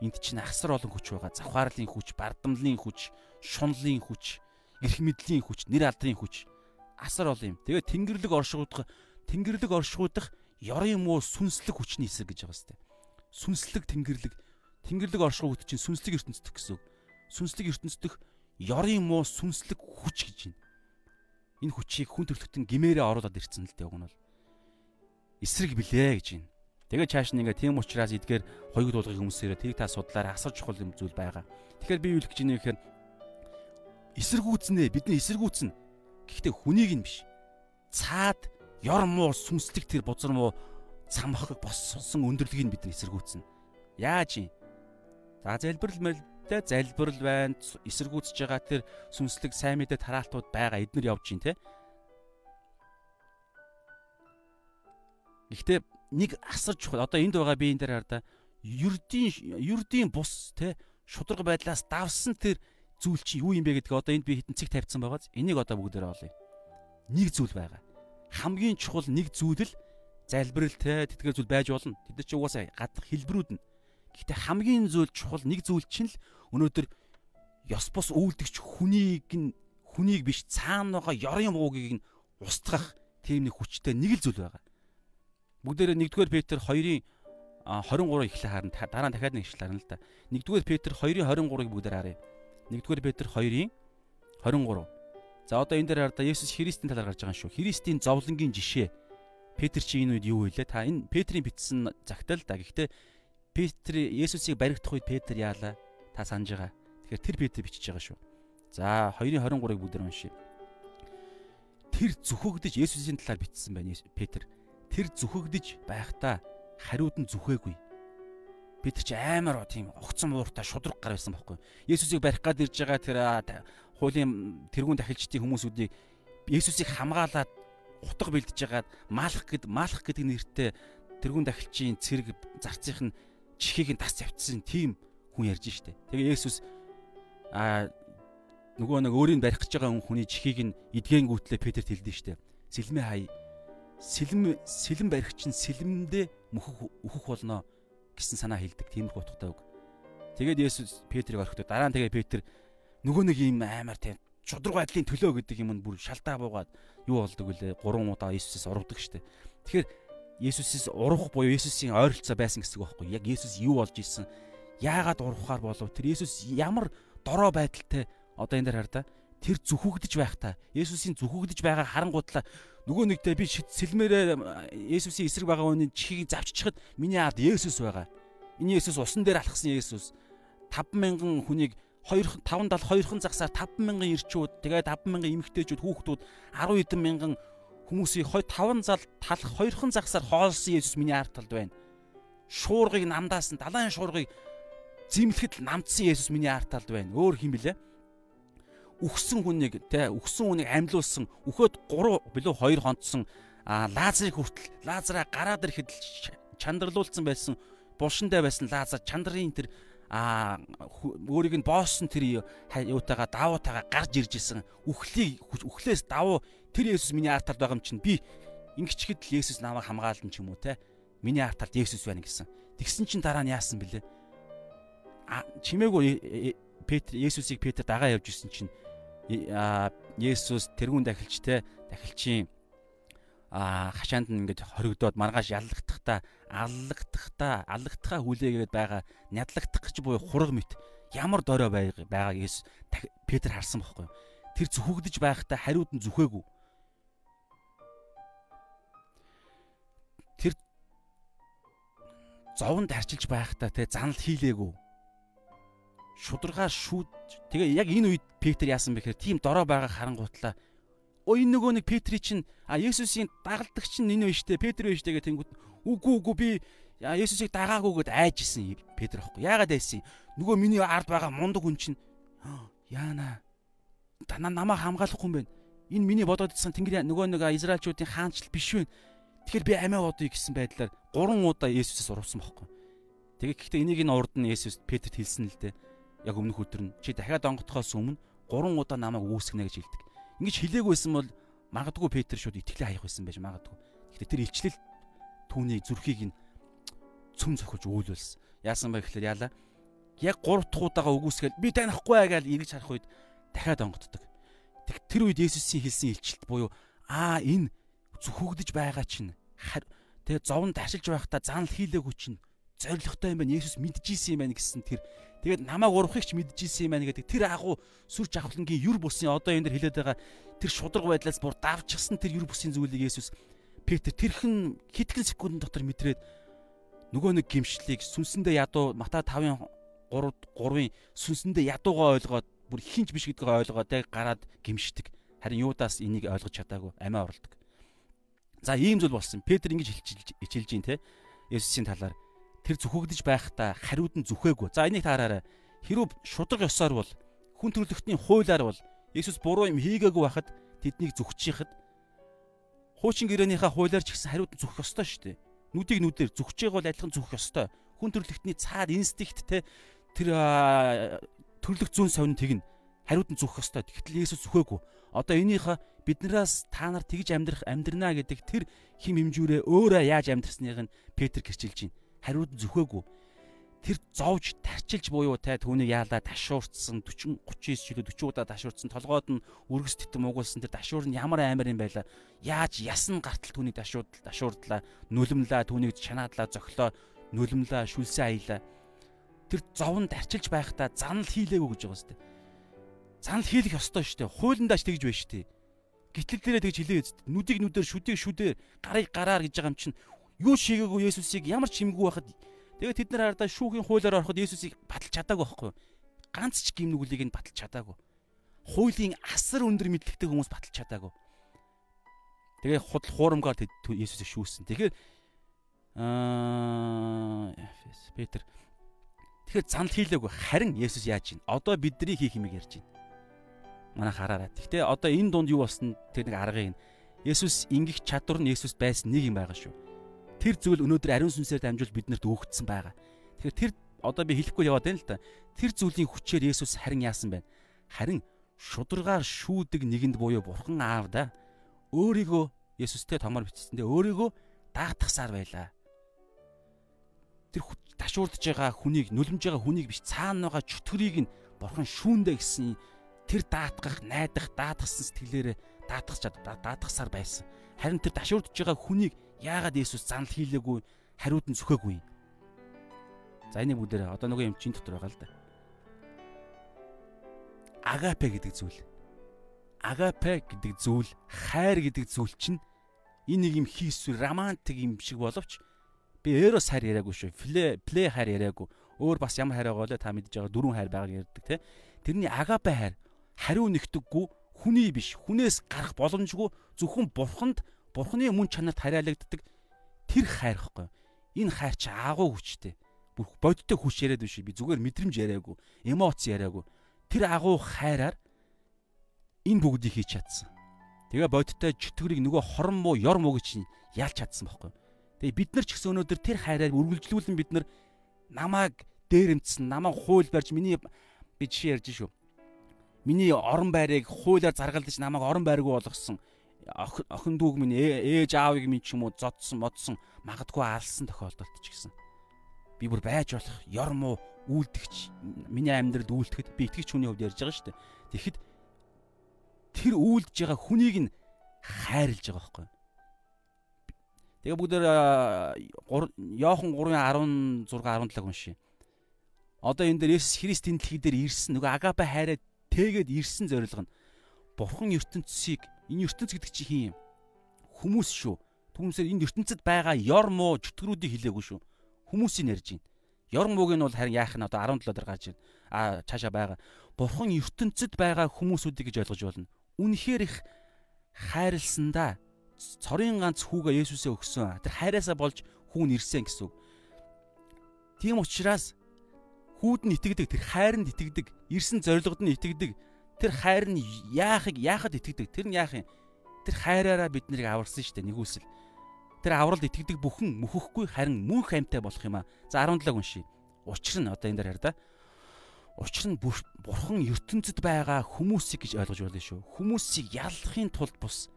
A: энд чинь ахсар олон хүч байгаа. Завхаарлын хүч, бардамлын хүч, шунлын хүч, эрх мэдлийн хүч, нэр алдрын хүч. Асар олон юм. Тэгээ тэнгэрлэг оршуудах, тэнгэрлэг оршуудах ёрын муу сүнслэг хүчний эсрэг гэж байгаа сте. сүнслэг тэнгэрлэг тэнгэрлэг гэдэг чинь сүнслэг ертөнцийн гэсэн үг. Сүнслэг ертөнцийн ёрын муу сүнслэг хүч гэж байна. Энэ хүчийг хүн төрлөختөн гимээрээ оруулаад ирсэн л дээ уг нь бол. Эсрэг билээ гэж байна. Тэгээд чааш нь ингээ тийм учраас эдгээр хоёуг дуулгын хүмүүсээрээ тийг та судлаараа асар чухал юм зүйл байгаа. Тэгэхээр би юу хэлэх гэж байна гэхээр эсэргүүцнэ бидний эсэргүүцнэ. Гэхдээ хүнийг нь биш. Цаад ёр муу сүнслэг тэр бузар муу цамхаг боссон өндөрлөгийг бид нар эсэргүүцнэ. Яаж юм? За залбирал мэлдэ залбирал байна. Эсэргүүцэж байгаа тэр сүнслэг сайн мэдээ тараалтууд байгаа. Эднэр явж гин те. Гэхдээ нэг асар чухал. Одоо энд байгаа би энэ дээр хараа. Юрдийн юрдийн бус те шудраг байдлаас давсан тэр зүйл чи юу юм бэ гэдгийг одоо энд би хитэн цэг тавьсан байгааз энийг одоо бүгдээрээ олъё. Нэг зүйл байгаа хамгийн чухал нэг зүйл л залбиралтай тэтгэр зүйл байж болно. Тэд чи угаасаа гадах хэлбэрүүд нь. Гэхдээ хамгийн зүйл чухал нэг зүйл чинь л өнөөдөр ёс бус үйлдэгч хүнийг нь хүнийг биш цаана байгаа ёрын буугийг нь устгах тийм нэг хүчтэй нэг л зүйл байгаа. Бүгдээрээ 1-р Петр 2-ын 23 эхлэх харна дараа нь дахиад нэг ишлэл харна л да. 1-р Петр 2-ын 23-ыг бүгдээр харъя. 1-р Петр 2-ын 23 За одоо энэ дээр хараа Есүс Христийн талаар гарч байгаа шүү. Христийн зовлонгийн жишээ. Петр чи энэ үед юу хэлээ? Та энэ Петрийн бичсэн загтал да. Гэхдээ Петр Есүсийг баригдах үед Петр яалаа? Та санаж байгаа. Тэгэхээр тэр Петр бичиж байгаа шүү. За 2:23-ыг бүгдээр уншия. Тэр зүхэгдэж Есүсийн талаар бичсэн байна Петр. Тэр зүхэгдэж байхдаа хариуд нь зүхээгүй. Петр ч амар тийм огцон мууртай шудраг гар байсан байхгүй. Есүсийг барих гад ирж байгаа тэр хуулийн тэрүүн дахилчдын хүмүүсүүдийг Есүсийг хамгаалаад утга бэлдэж байгаад маалах гэд маалах гэдэг нэртэй тэрүүн дахилчийн цэрэг зарцынх нь чихийг нь тас завьчихсан тийм хүн ярьж штэ. Тэгээ Есүс а нөгөө нэг өөрийг барих гэж байгаа хүний чихийг нь эдгэнгүүтлээ Петрт хэлдэн штэ. Сэлмээ хай. Сэлэм сэлэм барих чинь сэлэмдээ мөхөх өөхөх болно гэсэн санаа хэлдэг. Тиймэрхүү утгатай үг. Тэгээд Есүс Петрийг орхидог. Дараа нь тэгээ Петр нөгөө нэг юм амар тийм чудраг байдлын төлөө гэдэг юм нь бүр шалтаа буугаад юу болдог вүлээ 3 удаа Иесусээс урагдаг штеп. Тэгэхээр Иесусээс урах буюу Иесусийн ойролцоо байсан гэсэн үг байхгүй. Яг Иесус юу болж исэн? Яагаад урахаар болов? Тэр Иесус ямар дорой байдалтай одоо энэ дээр хар та тэр зүхэгдэж байх та Есүсийн зүхэгдэж байгаа харангуудлаа нөгөө нэгтэй би сэлмээрээ Есүсийн эсрэг байгаа хүний чихийг завччихад миний ард Есүс байгаа. Энэ Есүс усан дээр алхсан Есүс 5000 хүнийг 2 570 2хан загсаар 50000 ирчүүд тэгээд 50000 эмэгтэйчүүд хүүхдүүд 10 хэдэн мянган хүмүүсийн 5 зал талах 2хан загсаар хоолсон Есүс миний ард талд байна. Шуургыг намдаас нь далайн шуургыг зимлэхэд намдсан Есүс миний ард талд байна. Өөр хин блэ? Үхсэн хүнийг те үхсэн хүнийг амьлуулсан өөхөд 3 билүү 2 хонцсон а Лазарыг хүртэл Лазараа гараад ирэхэд чандарлуулсан байсан булшинтай байсан Лазар чандрын тэр а өөрийг нь боссон тэр юутайгаа давуутайгаа гарч ирж исэн үхлийг үхлээс давуу тэр Есүс миний арт талд байгаа юм чинь би ингэчгэд л Есүс намайг хамгаална ч юм уу те миний арт талд Есүс байна гэсэн. Тэгсэн чинь дараа нь яасан бэлээ? А чимээгүй Петр Есүсийг Петр дагаа явж исэн чинь Есүс тэрүүн дахилчтэй дахилчийн а хашаанд нь ингээд хоригдоод маргааш яллагдахдаа аллагдахдаа аллагдахаа хүлээгээд байгаа нядлагдах гэж буюу хураг мэт. Ямар дорой байгааг Есүс Петр харсан байхгүй тэр зүхэгдэж байхдаа хариуд нь зүхээгүй. Тэр зовонд харчилж байхдаа те занал хийлээгүй шударгаа шүүд тэгээ яг энэ үед Петр яасан бэхээр тийм дорой байгаа харангуутлаа энэ нөгөө нэг Петри чинь а Есүсийн дагалдагч нь энэ биш үү? Петр биш үү гэх тэнгууд үгүй үгүй би Есүсийг дагаагүй гэд айжсэн Петр аахгүй. Яагаад айсан? Нөгөө миний ард байгаа мундаг хүн чинь яана танаа намаа хамгаалахгүй юм байна. Энэ миний бодоод идсэн тэнгэр нөгөө нэг Израильчүүдийн хаанчл биш вэ? Тэгэхээр би амиа бодъё гэсэн байдлаар 3 удаа Есүсээс урвсан байхгүй. Тэгээ гэхдээ энийг нь урд нь Есүс Петрт хэлсэн л дээ. Яг өмнөх өдөр нь чи дахиад онготхоос өмнө 3 удаа намайг үүсгэнэ гэж хэлдэг. Ингэж хэлээгүйсэн бол магадгүй Петр шууд итгэлээ хаях байсан байж магадгүй. Гэхдээ тэр илчлэл түүний зүрхийг нь цөм зохиж үүлүүлсэн. Яасан бэ гэхээр яалаа. Яг 3 дахь удаага үгүйсгээл би танихгүй аа гэж эргэж харах үед дахиад онгоддог. Тэг тэр үед Есүсийн хэлсэн илчлэлт буюу аа энэ зүхөгдөж байгаа чинь тэгээ зовонд ашиглаж байхдаа занал хийлээгүй чинь зоригтой юм байна. Есүс мэдчихсэн юм байна гэсэн тэр тэгээд намайг урахыг ч мэдчихсэн юм байна гэдэг тэр агуу сүр жавхлангийн юр бусын одоо энэ дэр хилээд байгаа тэр шудраг байдлаас бүр давчгсан тэр юр бусын зүйлийг Есүс Петр тэрхэн хитгэн секундын дотор мэдрээд нөгөө нэг гимшлийг сүнсэндээ ядуу Матай 5-ын 3 3-ын сүнсэндээ ядуугаа ойлгоод бүр хинч биш гэдгийг ойлгоод яг гараад гимшдэг. Харин Юдаас энийг ойлгож чадаагүй амиа орлдог. За ийм зүйл болсон. Петр ингэж хичээлж гин те. Есүсийн талаар тэр зүхэгдэж байхдаа хариуд нь зүхээгүй. За энийг таараарай. Хэрв шудраг ёсоор бол хүн төрлөختний хуулаар бол Есүс буруу юм хийгээгүй байхад тэднийг зүгчихэхэд хуучин гэрээнийхээ хуулаар ч гэсэн хариуд нь зүхэх ёстой шүү дээ. Нүдийг нүдээр зүгж байгаа бол адилхан зүгэх ёстой. Хүн төрлөختний цаад инстинкт те тэр төрлөх зүүн совн тэгнэ. Хариуд нь зүгэх ёстой. Тэгтэл Есүс зүхээгүй. Одоо энийхээ биднээс та нар тэгж амьдрах амьдрнаа гэдэг тэр хим хэмжүүрээ өөрөө яаж амьдрсныг нь Петр гэрчилж байна. Хариуд зүхээгүй. Тэр зовж тарчилж буюу те түүнийг яалаа ташуурцсан 40 39 жилөө 40 удаа ташуурцсан толгойд нь үргэс титэм угуулсан тэр ташуур нь ямар амар юм байла. Яаж ясан гартал түүнийг ташуудл ташуурдлаа, нүлэмлээ, түүнийг чанаадлаа, зөглөө, нүлэмлээ, шүлсэн аялаа. Тэр зовн тарчилж байхдаа занал хийлээгүй гэж байгаа сте. Занал хийлэх ёстой штэ. Хуулиндаач тэгж байна штэ гитлэл дээрээ тэгж хэлээ үст. Нүдийг нүдээр шүдийг шүдээр гарыг гараар гэж байгаа юм чинь юу шийгээгүй Есүсийг ямар ч хэмгүй байхад тэгээд тэд нар хардаа шүүхийн хуулиар ороход Есүсийг баталж чадаагүй байхгүй? Ганц ч гим нүглийг нь баталж чадаагүй. Хуулийн асар өндөр мэдлэгтэй хүмүүс баталж чадаагүй. Тэгээ худал хуурамгаар Есүсийг шүүсэн. Тэгэхээр аа Петр Тэгэхээр занл хийлээгүй харин Есүс яаж ийн? Одоо бидний хийх юмыг ярьж байна манай хараарай. Гэхдээ одоо энэ дунд юу болсон тэр нэг аргыг нь Есүс ингэх чадвар нь Есүс байсан нэг юм байгаа шүү. Тэр зүйл өнөөдөр ариун сүнсээр дамжуул биднэрт өгөгдсөн байгаа. Тэгэхээр тэр одоо би хэлэхгүй яваад байна л да. Тэр зүйлийн хүчээр Есүс харин яасан байна? Харин шударгаар шүүдэг нэгэнд буюу Бурхан Аав да өөрийгөө Есүстэй томор бичсэндээ өөрийгөө даатгасаар байлаа. Тэр ташуурдж байгаа хүнийг нүлэмж байгаа хүнийг биш цаана байгаа чөтгөрийг нь Бурхан шүүндэ гэсэн тэр даатгах, найдах, даатгсан сэтгэлээрээ даатгах чад даатгасаар байсан. Харин тэр дашуурдж байгаа хүнийг яагаад Иесус занал хийлээгүй, хариуд нь зүхээгүй. За энийг бүгдээ одоо нөгөө юм чин дотор байгаа л да. Агапе гэдэг зүйл. Агапе гэдэг зүйл, хайр гэдэг зүйл чинь энэ нэг юм хийсвэр романтик юм шиг боловч би эрос хайр яриаггүй шүү. Пле пле хайр яриаггүй. Өөр бас ямар хайр байгаа вэ? Та мэдж байгаа дөрвөн хайр байгааг ярьдаг те. Тэрний агапе хайр хариу нэгтэггүй хүний биш хүнээс гарах боломжгүй зөвхөн бурханд бурханы мөн чанарт хариалагддаг тэр хайр хэвгүй. Энэ хайр чи агуу хүчтэй. Бүх бодиттой хүч яриад биш би зүгээр мэдрэмж яриаггүй, эмоц яриаггүй. Тэр агуу хайраар энэ бүгдийг хийж чадсан. Тэгээ бодиттой чөтгөрийг нөгөө хорон муу ёр муу гэж ялч чадсан байхгүй. Тэгээ бид нар ч гэсэн өнөөдөр тэр хайраар үргэлжлүүлэн бид нар намайг дээрэмдсэн, намайг хууль барьж миний би жишээ ярьж шүү Миний орон байрыг хуулиар заргалдаж намайг орон байргүй болгосон охин дүүг минь ээж аавыг минь ч юм уу зодсон модсон магадгүй алсан тохиолдолд ч гэсэн би бүр байж болох ёрмуу үйлдэгч миний амьдралд үйлдэхэд би итгэж хүний хувьд ярьж байгаа шүү дээ. Тэгэхэд тэр үйлдэж байгаа хүнийг нь хайрлж байгаа байхгүй. Тэгээ бүгдээр Йохан 3:16 17 уншия. Одоо энэ дээр Есүс Христийн дэлхий дээр ирсэн нөгөө агапа хайраа тэгээд ирсэн зорилго нь бурхан ертөнцийг энэ ертөнц гэдэг чи хин юм? Хүмүүс шүү. Түүнээсээ энэ ертөнцид байгаа ёр муу чөтгөрүүдийг хилээгүй шүү. Хүмүүсийг ярьж байна. Ёр мууг нь бол харин яах нь одоо 17 дээр гарч байна. А цаашаа байгаа. Бурхан ертөнцид байгаа хүмүүсүүдийг гэж ойлгож болно. Үнэхээр их хайрлсандаа цорын ганц хүүгээ Есүсээ өгсөн. Тэр хайраасаа болж хүүн ирсэн гэсэн үг. Тийм учраас хүүд нь итгэдэг, тэр хайранд итгэдэг, ирсэн зоригод нь итгэдэг. Тэр хайр нь яахыг яахад итгэдэг. Тэр нь яах юм? Тэр хайраараа бид нарыг аварсан шүү дээ нэгүсэл. Тэр авралд итгэдэг бүхэн мөхөхгүй харин мөнх амьтай болох юм аа. За 17 уншия. Учир нь одоо энэ дээр хараа да. Учир нь бурхан ертөнцид байгаа хүмүүсийг гэж ойлгож байна шүү. Хүмүүсийг яллахын тулд бус.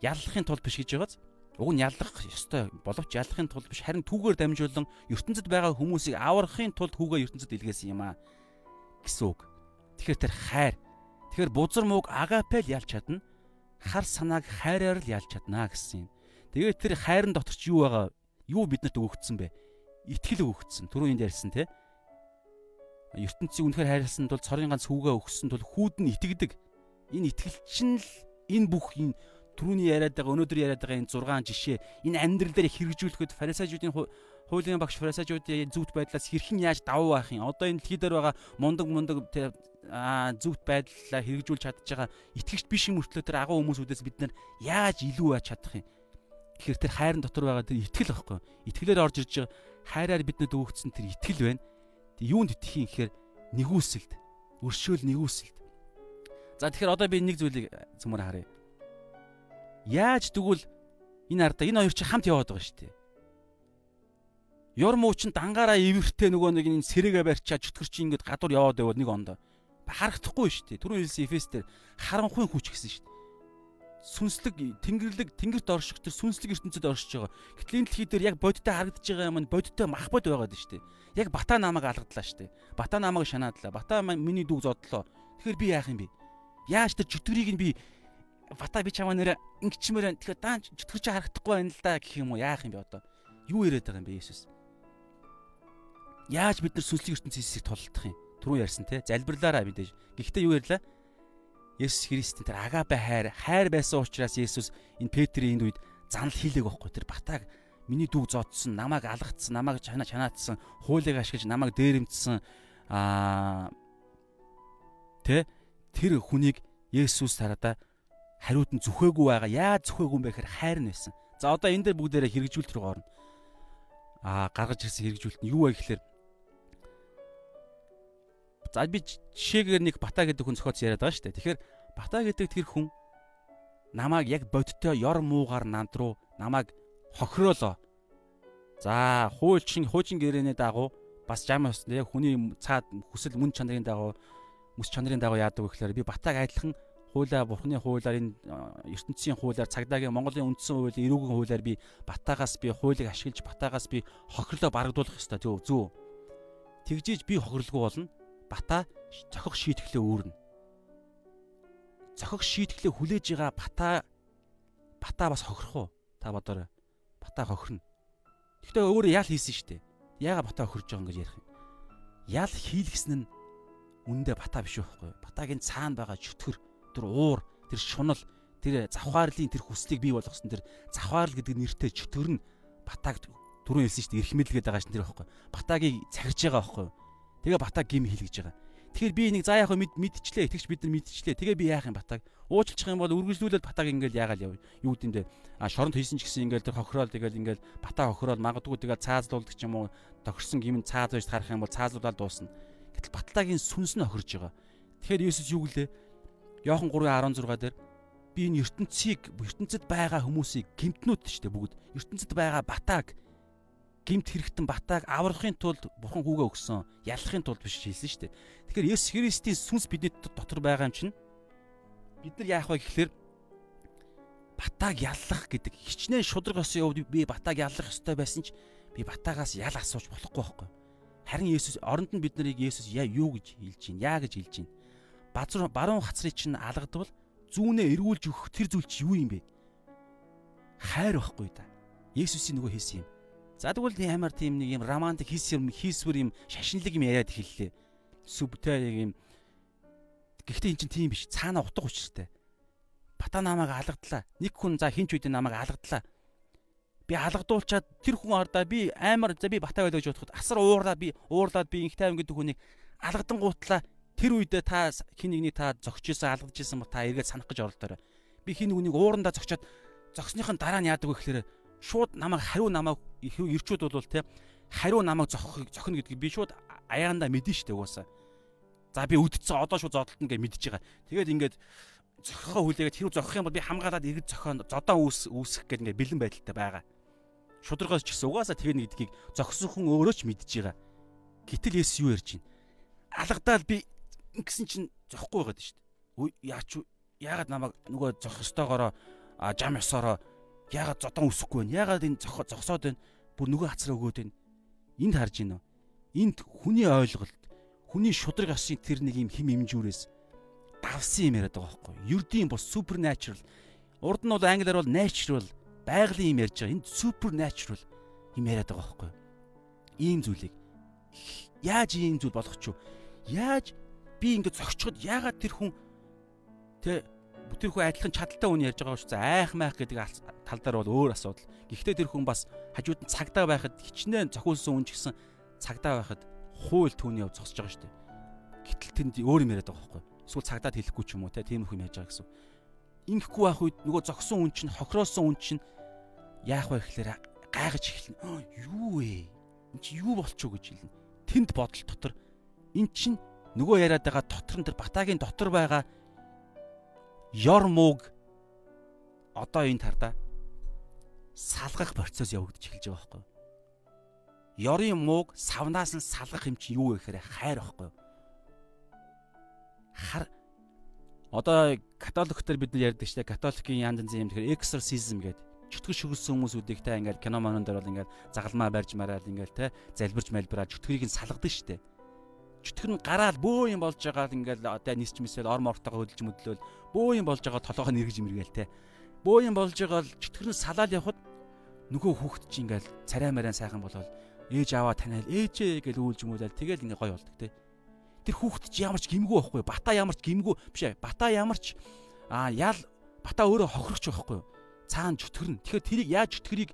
A: Яллахын тулд биш гэж байгааз Уг нь яллах ёстой боловч яллахын тулд биш харин түүгээр дамжуулан ертөнцид байгаа хүмүүсийг аврахын тулд хүүгээ ертөнцид илгээсэн юм аа гэсэн үг. Тэгэхээр тэр хайр. Тэгэхээр бузар мууг агапел ялж чадна. Хар санааг хайраар л ялж чадна гэсэн юм. Тэгээд тэр хайрын дотор ч юу байгаа? Юу биднэрт өгөгдсөн бэ? итгэл өгөгдсөн. Түрүү энд ярьсан те. ертөнцийг үнэхээр хайрлсан тул цорын ганц хүүгээ өгсөн тул хүүд нь итгэдэг. Энэ итгэл чинь л энэ бүх энэ түрүүний яриад байгаа өнөөдөр яриад байгаа энэ 6 жишээ энэ амьдрал дээр хэрэгжүүлэхэд фарисеучуудын хуулийн багш фарисеучуудын зүвт байдлаас хэрхэн яаж давуу байх юм? Одоо энэ дэлхий дээр байгаа мундаг мундаг зүвт байдлаа хэрэгжүүлж чадж байгаа итгэгч биш юм өртлөө тэр агуу хүмүүсүүдээс бид нар яаж илүү байж чадах юм? Тэгэхээр тэр хайрын дотор байгаа тэр итгэл байхгүй. Итгэлээр орж ирж байгаа хайраар биднэд өгөгдсөн тэр итгэл байна. Тэг юунд итгэх юм гэхээр нэгүсэлд, өршөөл нэгүсэлд. За тэгэхээр одоо би нэг зүйлийг зөмөр харъя. Яаж тэгвэл энэ ардаа энэ хоёр чинь хамт яваад байгаа шүү дээ. Ёр муу чин дангаараа ивэртэй нөгөө нэг энэ сэрэгээ барьчаа чөтгөр чи ингээд гадуур яваад байвал нэг ондоо харагдахгүй шүү дээ. Түрүүн хэлсэн Эфес дээр харанхуйн хүч гэсэн шүү дээ. Сүнслэг тэнгэрлэг тэнгэрт орших тэр сүнслэг ертөнцид оршиж байгаа. Гэтэл энэ дэлхий дээр яг бодиттой харагдаж байгаа юм нь бодиттой мах бод байгаад шүү дээ. Яг бата намайг алгадлаа шүү дээ. Бата намайг шанаадлаа. Бата миний дүүг зодлоо. Тэгэхээр би яах юм бэ? Яаж тэр чөтгөрийг нь би бата би чамаа нэрэ ингэчмээр тэгэхээр даан чөтгөр чи харагдахгүй байна л да гэх юм уу? Яах юм бэ одоо? Юу яриад байгаа юм бэ Есүс? Яаж бид нар сүнслэг ертөнцийг тулдах юм? Түрүү ярьсан те залбирлаараа мэдээж. Гэхдээ юу ярьлаа? Есүс Христийн тэр агапе хайр хайр байсан учраас Есүс энэ Петрийн энд үед занал хийлэг байхгүй тэр батаг миний дүү зодсон намайг алгацсан намайг чана чанаатсан хуулийг ашиглаж намайг дээрэмдсэн аа тэ тэр хүнийг Есүс тараада хариуд нь зүхээгүй байгаа яаж зүхээгүй юм бэ гэхээр хайр нь байсан. За одоо энэ дээр бүгдээрээ хэрэгжүүлэлт рүү орно. Аа гаргаж ирсэн хэрэгжүүлэлт нь юу вэ гэхээр За би жишээгээр нэг бата гэдэг хүн зохиоц яриад байгаа шүү дээ. Тэгэхээр бата гэдэг тэр хүн намайг яг бодтой ёр муугаар нанд руу намайг хохироолоо. За хуульчин хуучин гэрээний дагуу бас жам өснө яг хүний цаад хүсэл мөн чанарын дагуу мэс чанарын дагуу яадаг гэхээр би батаг адилхан хуулаа бурхны хуулаар энэ ертөнцийн хуулаар цагдаагийн Монголын үндсэн хуулийн эрүүгийн хуулаар би батагаас би хуулийг ашиглаж батагаас би хохирлоо барагдуулах ёстой зөв зөв. Тэгжиж би хохирлгүй болно бата зохих шийтгэлээ үүрнэ. Зохих шийтгэлээ хүлээж байгаа бата бата бас хохирох уу? Та бодоорой. Бата хохирно. Гэхдээ өөрөө ял хийсэн шүү дээ. Яага бата хохирж байгаа юм гэж ярих юм. Ял хийлгсэн нь үндэ бата биш байхгүй. Батагийн цаана байгаа чөтгөр, тэр уур, тэр шунал, тэр завхаарлын тэр хүслийг бий болгосон тэр завхаарл гэдэг нэртэй чөтгөр нь батаг түрүүн хэлсэн шүү дээ. Эрх мэдлгээд байгаа шин тэр байхгүй. Батагийг цахирж байгаа байхгүй Тэгээ батаг гим хийлгэж байгаа. Тэгэхээр би нэг за яах вэ мэдчихлээ. Итгэж бид нар мэдчихлээ. Тэгээ би яах юм батаг? Уучлах юм бол үргэлжлүүлээд батаг ингээл яагаал яв. Юу гэдэм бэ? А шоронд хийсэн ч гэсэн ингээл тэр хохирол тэгэл ингээл батаа хохирол магадгүй тэгэл цаазлуулдаг ч юм уу тохирсон гим цааз байж харах юм бол цаазлуулаад дуусна. Гэтэл батлагийн сүнс нь хохирж байгаа. Тэгэхээр Есүс юу гэлээ? Йохан 3:16 дээр би энэ ертөнцийг ертөнцид байгаа хүмүүсийг гимтнүүд шүү дээ бүгд. ертөнцид байгаа батааг гимт хэрэгтэн батааг аврахын тулд бурхан хүүгээ өгсөн. Ялахын тулд биш хэлсэн шүү дээ. Тэгэхээр Есүс Христийн сүнс бидний дотор байгаа юм чинь бид нар яах вэ гэхлээр батааг яллах гэдэг хичнээн шудраг осын үед би батааг яллах ёстой байсан ч би батаагаас ял асууж болохгүй байхгүй. Харин Есүс оронд нь бид нарыг Есүс яа юу гэж хэлж байна? Яа гэж хэлж байна? Базар баруун хацрыг чинь алгадвал зүүнээ эргүүлж өгөх тэр зүйл чи юу юм бэ? Хайр байхгүй да. Есүсийн нөгөө хийсэн юм За тэгвэл ямар тийм нэг юм романтик хийс юм хийсвэр юм шашинлаг юм яриад хэллээ. Сүбтэй юм. Гэхдээ эн чинь тийм биш. Цаана утга учиртай. Бата намайг алгадлаа. Нэг хүн за хинч үедээ намайг алгадлаа. Би алгадуулчаад тэр хүн ардаа би амар за би бата байлаа гэж бодоход асар уурлаад би уурлаад би инхтэй гэдэг хүнийг алгадан гуутлаа. Тэр үедээ та хин нэгнийг та зогч исэн алгадж исэн ба та эргээд санах гэж оролдорой. Би хин нүгнийг уурандаа зогчоод зогсныхын дараа нь яадаг вэ гэхээр шууд намайг хариу намайг ирчүүд бол те хариу намайг зохих зохино гэдгийг би шууд аяанда мэдэн штэ угаасаа. За би үдцсэн одоо шууд зодтолно гэж мэдж байгаа. Тэгээд ингээд зохихоо хүлээгээд хэрүү зохих юм бол би хамгаалаад иргэд зохион зодоо үүс үүсгэх гэдэг ингээд бэлэн байдалтай байгаа. Шударгаас ч гэсэн угаасаа тэгнэ гэдгийг зогсон хүн өөрөө ч мэдж байгаа. Гэтэл Есүс юу ярьж байна? Алгадаал би ингэсэн чинь зохгүй байгаад штэ. Яач яагаад намайг нөгөө зохих ёстойгоороо жам ёсоороо Яагаад зодон өсөхгүй вэ? Яагаад энэ зогсоод байна? Бүр нөгөө хацраа өгөөд байна. Энд харж гинэ. Энд хүний ойлголт, хүний шудраг асын тэр нэг юм хим имжүүрээс давсан юм яриад байгаа байхгүй юу? Ердийн бос supernatural. Урд нь бол англиар бол natural, байгалийн юм ярьж байгаа. Энд supernatural юм яриад байгаа байхгүй юу? ийм зүйлийг яаж ийм зүйл болгох ч юу? Яаж би ингэ зогсчод яагаад тэр хүн тэ тэр хүн адилхан чадaltaй хүн ярьж байгаа шүү. За айх майх гэдэг тал дээр бол өөр асуудал. Гэхдээ тэр хүн бас хажууд нь цагдаа байхад хичнээн зохиулсан хүн ч гэсэн цагдаа байхад хууль түүний яв зогсож байгаа шүү. Гэтэл тэнд өөр юм яриад байгаа байхгүй. Эсвэл цагдаад хэлэхгүй ч юм уу те тийм их юм яаж байгаа гэсэн. Ингэхгүй байх үед нөгөө зогсон хүн чинь хохироосон хүн чинь яах вэ гэхээр гайхаж эхэлнэ. Юу вэ? Энд чи юу болчих вэ гэж хэлнэ. Тэнд бодол дотор эн чинь нөгөө яриад байгаа дотор нь тэр батагийн дотор байгаа ёр мууг одоо энэ тардаа салгах процесс явагдаж эхэлж байгаа байхгүй юу? Ёрын мууг савнаас нь салгах юм чи юу вэ гэхээр хайр байхгүй юу? Хар одоо католиктэр бид нар ярьдаг дээ. Католикийн янз янзын юм тэгэхээр exorcism гэдэг чөтгөр шүглсэн хүмүүсүүдийг те ингээд кино манон дээр бол ингээд загалмаа барьж мараад ингээд те залбирч малбираад чөтгөрийг нь салгадаг дээ чөтгөр нь гараад бөө юм болж байгаа л ингээл одоо нисч мисэл ор мортойгоо хөдөлж möдлөөл бөө юм болж байгаа толгойгоо нэргэж имэргээл те. Бөө юм болж байгаа л чөтгөр нь салаад явхад нөгөө хүүхэд чи ингээл царай мараа сайхан болол ээж аваа таниал ээжээ гэж үйлж мүүлэл тэгэл ингээ гой болдог те. Тэр хүүхэд чи ямар ч гимгүү байхгүй бата ямар ч гимгүү биш ээ бата ямар ч а ял бата өөрөө хохирогч байхгүй цаана чөтгөр нь. Тэгэхээр тэрийг яаж чөтгөрийг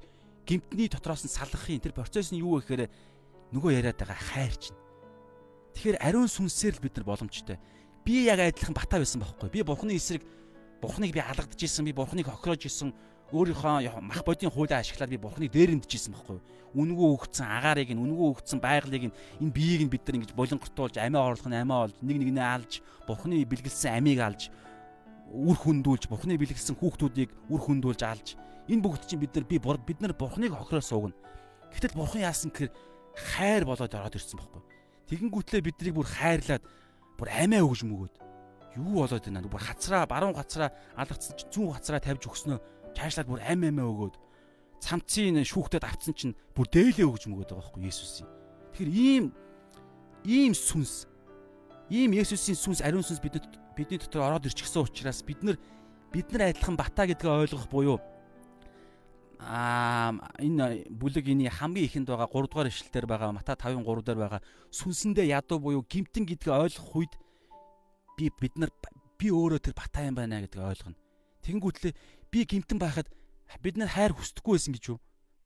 A: гимтний дотроос нь салгахын тэр процесс нь юу вэ гэхээр нөгөө яриад байгаа хайр чинь Тэгэхээр ариун сүнсээр л бид нар боломжтой. Би яг адилхан бата байсан байхгүй. Би бурхны эсрэг бурхныг би алгадж исэн, би бурхныг хохироож исэн, өөрийнхөө мах бодийн хуулиа ашиглаад би бурхныг дээрэмдэж исэн байхгүй. Үнгүү өгцөн агаарыг нь, үнгүү өгцөн байгалыг нь энэ биеийг нь бид нар ингэж болонгортуулж, амиа орлох нь амиа олж, нэг нэгнээ алж, бурхны бэлгэлсэн амийг алж, үр хөндүүлж, бурхны бэлгэлсэн хүүхдүүдийг үр хөндүүлж алж, энэ бүгд чинь бид нар би бид нар бурхныг хохироос суугна. Гэтэл бурхан яасан гэхээр хайр болоод ороод ирсэн байхгүй. Тэгэнгүүтлээ биднийг бүр хайрлаад бүр амиа өгж мөгөөд. Юу болоод байна? Бүр хацраа баруун хацраа алгацсан чинь зүүн хацраа тавьж өгснөө чаашлаад бүр ам амиа өгөөд. Цамцын шүүхтэд авцсан чинь бүр дээлээ өгж мөгөөд байгаа байхгүй Есүсийн. Тэгэхээр ийм ийм сүнс ийм Есүсийн сүнс ариун сүнс бидний бидний дотор ороод ирчихсэн учраас бид нар бид нар адилхан бата гэдгээ ойлгох буюу аа энэ бүлэг энэ хамгийн ихэнд байгаа 3 дугаар ишлэлээр байгаа Мата 5-ын 3 дээр байгаа сүнсэндээ ядуу буюу гимтэн гэдгийг ойлгох үед би бид нар би өөрөө тэр бата юм байна гэдгийг ойлгоно. Тэнгүүтлээ би гимтэн байхад бид нар хайр хүсдэггүй байсан гэж юу?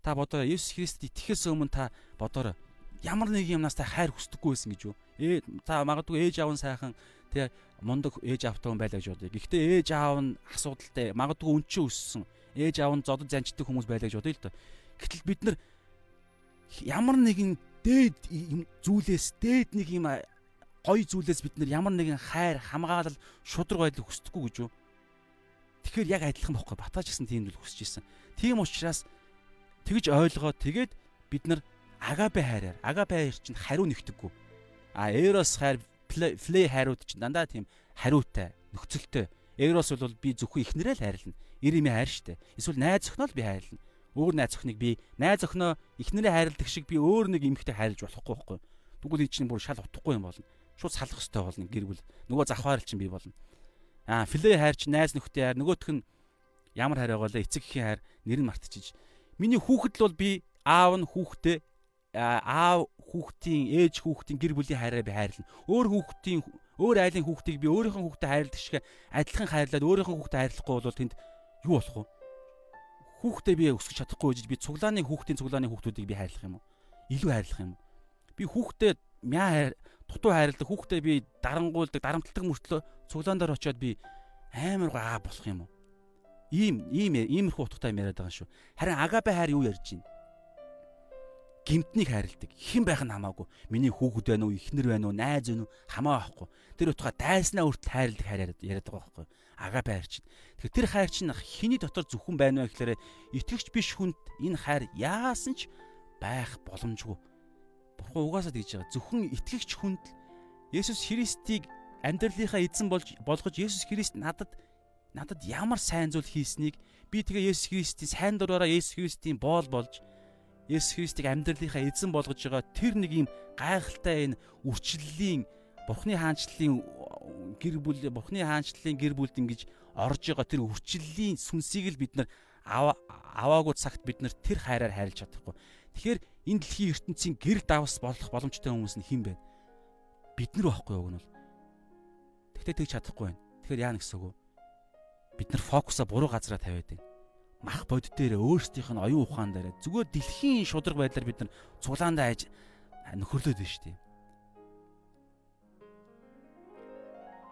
A: Та бодоорой Есүс Христ итгэхээс өмнө та бодоорой ямар нэг юмнаас та хайр хүсдэггүй байсан гэж юу? Ээ та магадгүй ээж аав нь сайхан тэг мундаг ээж аавтай хүн байлаа гэж бодъё. Гэхдээ ээж аав нь асуудалтай магадгүй өнчөө өссөн ээж аав нь зодод занчдаг хүмүүс байлаа гэж бодъё л доо. Гэтэл бид нар ямар нэгэн дээд зүйлээс дээд нэг юм гоё зүйлээс бид нар ямар нэгэн хайр хамгаалал шудраг байдал хүсдэггүй гэж юу? Тэгэхээр яг адилхан бохгүй батгаж гэсэн тийм зүйл хүсэж исэн. Тийм учраас тэгж ойлгоод тэгээд бид нар агапе хайраар агапе хайр чинь хариу нэгтэггүй. А эрос хайр флей хайрууд чинь дандаа тийм хариутай нөхцөлтэй. Эрос бол би зөвхөн ихнэрээ л Ирими хайр штэ. Эсвэл найз охиноо л би хайрлана. Өөр найз охиныг би найз охиноо ихнэрээ хайрладаг шиг би өөр нэг эмэгтэй хайрлаж болохгүй байхгүй. Тэгвэл ий чинь бүр шал утахгүй юм болно. Шууд салах хэрэгтэй болно гэр бүл. Нөгөө завхаар чинь би болно. Аа филе хайр чинь найз нөхдөд хайр нөгөөх нь ямар хайр байгаа лээ эцэг эхийн хайр нэр нь мартчихж. Миний хүүхэд л бол би аав нь хүүхдээ аав хүүхдийн ээж хүүхдийн гэр бүлийн хайраа би хайрлана. Өөр хүүхдийн өөр айлын хүүхдийг би өөрийнхөө хүүхдэд хайрладаг шиг адилхан хайрлаад өөрийнхөө хүүхдэд хайрлахгүй бол тэнд юу болох вэ? Хүүхдээ би өсгөх чадахгүй гэж би цуглааны хүүхдийн цуглааны хүүхдүүдийг би хайрлах юм уу? Илүү хайрлах юм уу? Би хүүхдээ мяа хайр дутуу хайрладаг хүүхдээ би дарангуулдаг, дарамтлагдаг мөртлөө цуглаан дээр очиод би амар гоо аа болох юм уу? Ийм ийм иймэрхүү утгатай юм яриад байгаа шүү. Харин агапе хайр юу ярьж байна? гимтнийг хайрладаг. Хэн байх нь хамаагүй. Миний хүүхэд байна уу, эхнэр байна уу, найз байна уу хамаа байхгүй. Тэр утгаа дайснаа хүртэл хайрладаг хайр яриад байгаа байхгүй агапе хайр чинь. Тэгэхээр тэр хайр чинь хиний дотор зөвхөн байна вэ гэхээр итгэгч биш хүнд энэ хайр яасан ч байх боломжгүй. Бурхан угаасаа тэгж байгаа. Зөвхөн итгэгч хүнд Есүс Христийг амьдралынхаа эзэн болж болгож Есүс Христ надад надад ямар сайн зүйл хийснийг би тэгээ Есүс Христийн сайн дураараа Есүс Христийн боол болж Есүс Христийг амьдралынхаа эзэн болгож байгаа тэр нэг юм гайхалтай энэ үрчлэлийн Бурхны хаанчлалын гэр бүл Бурхны хаанчлалын гэр бүлд ингэж орж байгаа тэр үрчлэлийн сүнсийг л бид нар аваагүй цагт бид нар тэр хайраар хайрлаж чадахгүй. Тэгэхээр энэ дэлхийн ертөнцийн гэр давс болох боломжтой хүмүүс нь хэн бэ? Бид нар байхгүй юу гэнэ. Тэгтээ тэгж чадахгүй байна. Тэгэхээр яа үг вэ? Бид нар фокусаа буруу газараа тавиад байна. Мах бод дээр өөрсдийнх нь оюун ухаан дээр зүгээр дэлхийн шудраг байдлаар бид нар цуглаандаа айж нөхөрлөд байна шүү дээ.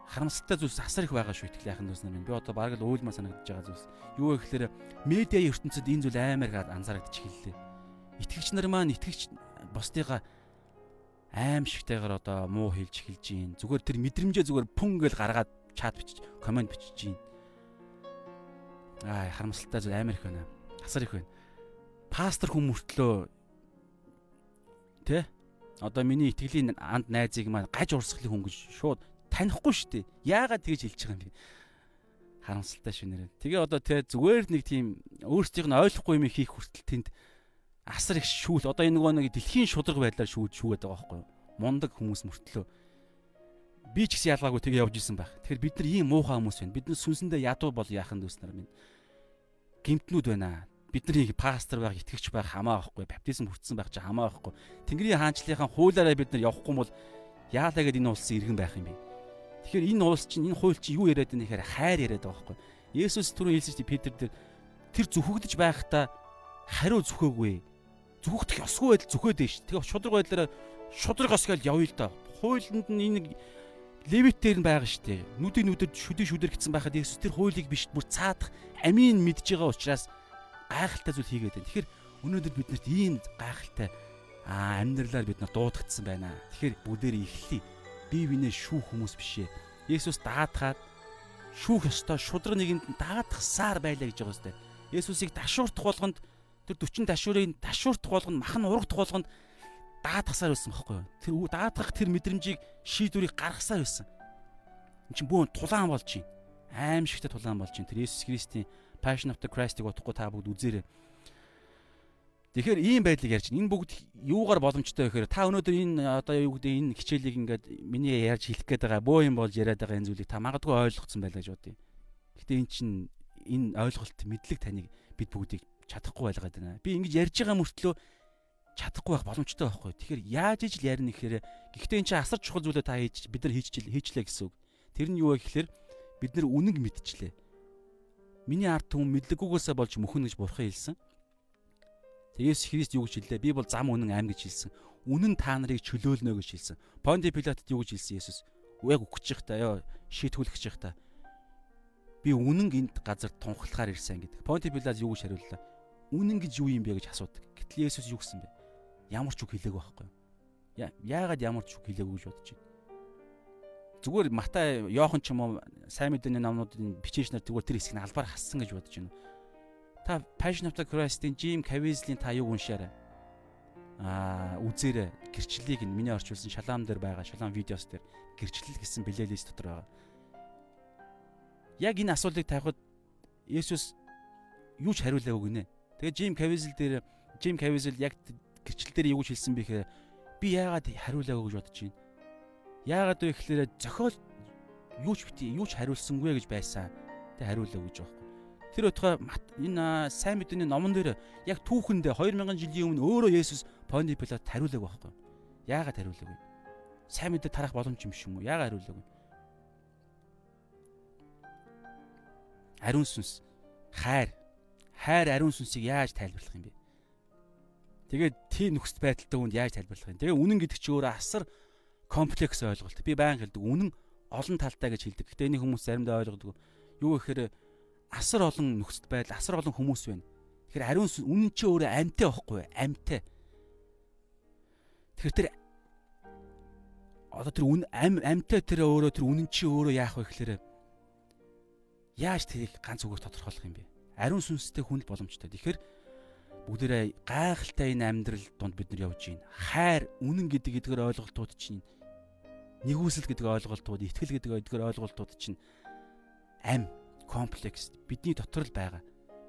A: Харамсалтай зүйлс асар их байгаа шүү итгэл яхан дүүс нар минь. Би одоо бараг л уйлмаар санагдаж байгаа зүйлс. Юу вэ гэхээр медиа ертөнцид энэ зүйл аймаар гад анзаарэгдэж эхэллээ. Итгэгч нар маань итгэгч бусдыгаа аим шигтэйгээр одоо муу хэлж эхэлж гин. Зүгээр тэр мэдрэмжээ зүгээр пүн гэл гаргаад чат бичиж, комент бичиж гин. Аа харамсалтай зүйл аймаар их байна. Асар их байна. Пастор хүн мөртлөө тэ одоо миний итгэлийн анд найзыг маань гаж урсгалын хүн гэж шууд танихгүй шүү дээ. Яагаад тэгж хэлж байгаа юм бэ? Харамсалтай шүү нэрээ. Тэгээ одоо тэ зүгээр нэг тийм өөрсдийнх нь ойлгохгүй юм хийх хүртэл тэнд асар их шүүл. Одоо энэ нөгөө нэг дэлхийн шудраг байдлаар шүүд шүүгээд байгаа байхгүй юу? Мундаг хүмүүс мөртлөө. Би ч гэсэн ялгаагүй тэгээ явж исэн байх. Тэгэхээр бид нар ийм муухай хүмүүс байна. Бид нар сүнсэндээ ядуу бол яахан дүүснэр минь. Гимтнүүд байна бид нар пастор байх, итгэгч байх хамаа байхгүй, баптизм хүртсэн байх чи хамаа байхгүй. Тэнгэрийн хаанчлалынхаа хуулаараа бид нар явахгүй бол яалаа гэд энэ улсын иргэн байх юм бэ? Тэгэхээр энэ уус чинь энэ хууль чинь юу яриад байна гэхээр хайр яриад байгаа байхгүй. Есүс түрүү хэлсэн чинь Петр дээр тэр зүхэгдэж байхдаа хариу зүхээгүй. Зүхэгдэх ёсгүй байдал зүхээд дээ ш. Тэгээ шудраг байдлаараа шудраг ос гэж явъя л да. Хуулинд нь энэ левитээр нь байгаа штэ. Нүдийн нүдэр шүдэн шүдэр гэсэн байхад Есүс тэр хуулийг биш бүр цаадах амийн мэдж байгаа учраас гайхалтай зүйл хийгээд байна. Тэгэхээр өнөөдөр биднэрт ийм гайхалтай аа амьдралаар бид нар дуудагдсан байна. Тэгэхээр бүгдээр ихлий бие бинээ шүүх хүмүүс бишээ. Есүс даатгаад шүүх ёстой шудраг нэгэнд даатгасаар байлаа гэж байгаа сте. Есүсийг ташуурдах болгонд тэр 40 ташуурын ташуурдах болгонд махан урагдах болгонд даатгасаар байсан байхгүй юу? Тэр даатгах тэр мэдрэмжийг шийдвэрийг гаргасаар байсан. Энд чинь бүүн тулаан болж байна. Аимшигтай тулаан болж байна. Тэр Есүс Христийн Passion of the Christ-ыг утгахгүй та бүгд үзээрэй. Тэгэхээр ийм байдлыг ярьж байна. Энэ бүгд юугаар боломжтой вэ гэхээр та өнөөдөр энэ одоо юу гэдэг энэ хичээлийг ингээд миний ярьж хэлэх гээд байгаа бөө юм болж яриад байгаа энэ зүйлийг та магадгүй ойлгоцсон байлаа гэж бодъё. Гэтэ эн чинь энэ ойлголт мэдлэг таныг бид бүгдийг чадахгүй байлгаад байна. Би ингэж ярьж байгаа мөртлөө чадахгүй байх боломжтой байхгүй. Тэгэхээр яаж ижил ярина гэхээр гэхдээ эн чинь асар чухал зүйлээ та хийж бид нар хийчихлээ хийчлээ гэсэн үг. Тэр нь юу вэ гэхээр бид нар үнэг мэдчихлээ. Миний ард түмэн мэдлэггүйгээсээ болж мөхөн гэж бурхан хэлсэн. Есүс Христ юу гэж хэллээ? Би бол зам үнэн аим гэж хэлсэн. Үнэн та нарыг чөлөөлнө гэж хэлсэн. Понти Пилатд юу гэж хэлсэн Есүс? Яг өгчих та ёо шийтгүүлчих та. Би үнэн энд газар тунхлахаар ирсэн гэдэг. Понти Пилат юу гэж хариуллаа? Үнэн гэж юу юм бэ гэж асуудаг. Гэтэл Есүс юу гэсэн бэ? Ямар ч үг хэлээгүй байхгүй юу? Яагаад ямар ч үг хэлээгүй гэж бодож байна? Зүгээр Матай, Йохан ч юм уу сайн мэдээний номнуудын бичээчнэр зүгээр тэр хэсгийг албаар хассан гэж бодож байна Та Passion of the Christ-ийн Jim Caviezel-ийн та юг уншаарай. Аа, үзээрэй. Гэрчлэлийг нь миний орчуулсан шалаам дээр байгаа, шалаам видеос дээр гэрчлэл гэсэн плейлист дотор байгаа. Яг энэ асуултыг тавихад Есүс юу ч хариулаагүй гинэ. Тэгээ Jim Caviezel дээр Jim Caviezel яг гэрчлэл дээр юу гэж хэлсэн бэ гэхээр би яагаад хариулаагүй гэж бодож байна. Яагаад вэ гэхээр зохиол юу ч бити юу ч хариулсангүй гэж байсан. Тэ хариулаагүй гэж байна Тэр өтгөө энэ сайн мэдээний номон дээр яг түүхэндээ 2000 жилийн өмнө өөрөө Есүс Понти Пилат хариулаг байхгүй. Яагаад хариулаагүй? Сайн мэдээ тарах боломж юм шиг юм уу? Яагаад хариулаагүй? Ариун сүнс хайр хайр ариун сүнсийг яаж тайлбарлах юм бэ? Тэгээд тийм нөхцөл байдалтай хүнд яаж тайлбарлах юм? Тэгээ үнэн гэдэг чи өөрөө асар комплекс ойлголт. Би баян хэлдэг. Үнэн олон талтай гэж хэлдэг. Гэтэ энийг хүмүүс заримдаа ойлгодог. Юу гэхээр асар олон нөхцөл байдал, асар олон хүмүүс байна. Тэгэхээр ариун үнэн чи өөрөө амьтай байхгүй амьтай. Тэгэхээр тэр одоо тэр үн ам амьтай тэр өөрөө тэр үнэн чи өөрөө яах вэ гэхээр яаж тэрийг ганц үгээр тодорхойлох юм бэ? Ариун сүнстэй хүн л боломжтой. Тэгэхээр бүгдээрээ гайхалтай энэ амьдрал донд бид нар явж байна. Хайр, үнэн гэдэг эдгээр ойлголтууд чинь нэгүсэл гэдэг ойлголтууд, итгэл гэдэг эдгээр ойлголтууд чинь ам комплекс бидний дотор л байгаа.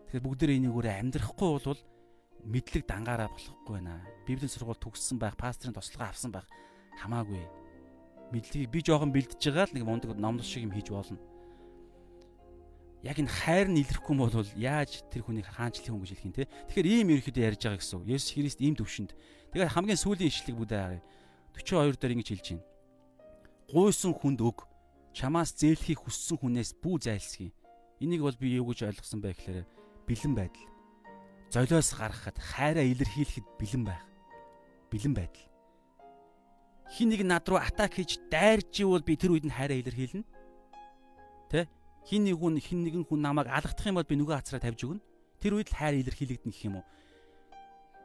A: Тэгэхээр бүгдээ энийг өөрөө амьдрахгүй бол мэдлэг дангаараа болохгүй байна. Библийн сургууль төгссөн байх, пасторын тослогоо авсан байх хамаагүй. Мэдлэгийг би жоохон бэлдэж байгаа л нэг мундаг номлол шиг юм хийж болно. яг энэ хайр нь илэрхгүй бол яаж тэр хүнийг хаанчлах хүн гэж хэлэх юм те. Тэгэхээр ийм ерөөхдөө ярьж байгаа гэсэн. Есүс Христ ийм төвшөнд. Тэгэхээр хамгийн сүүлийн ишлэг бүдэ харъя. 42 дээр ингэж хэлж байна. Гуйсан хүнд өг. Чамаас зээлхийг хүссэн хүнээс бүү зайлсхий. Энийг бол би юу гэж ойлгосон бэ гэхээр бэлэн байдал. Золиос гаргахад хайраа илэрхийлэхэд бэлэн байх. Бэлэн байдал. Хин нэг над руу атак хийж дайрч ивэл би тэр үед нь хайраа илэрхийлнэ. Тэ? хин нэг хүн хин нэгэн хүн намайг алгадах юм бол би нөгөө хацраа тавьж өгнө. Тэр үед л хайр илэрхийлэгдэнэ гэх юм уу?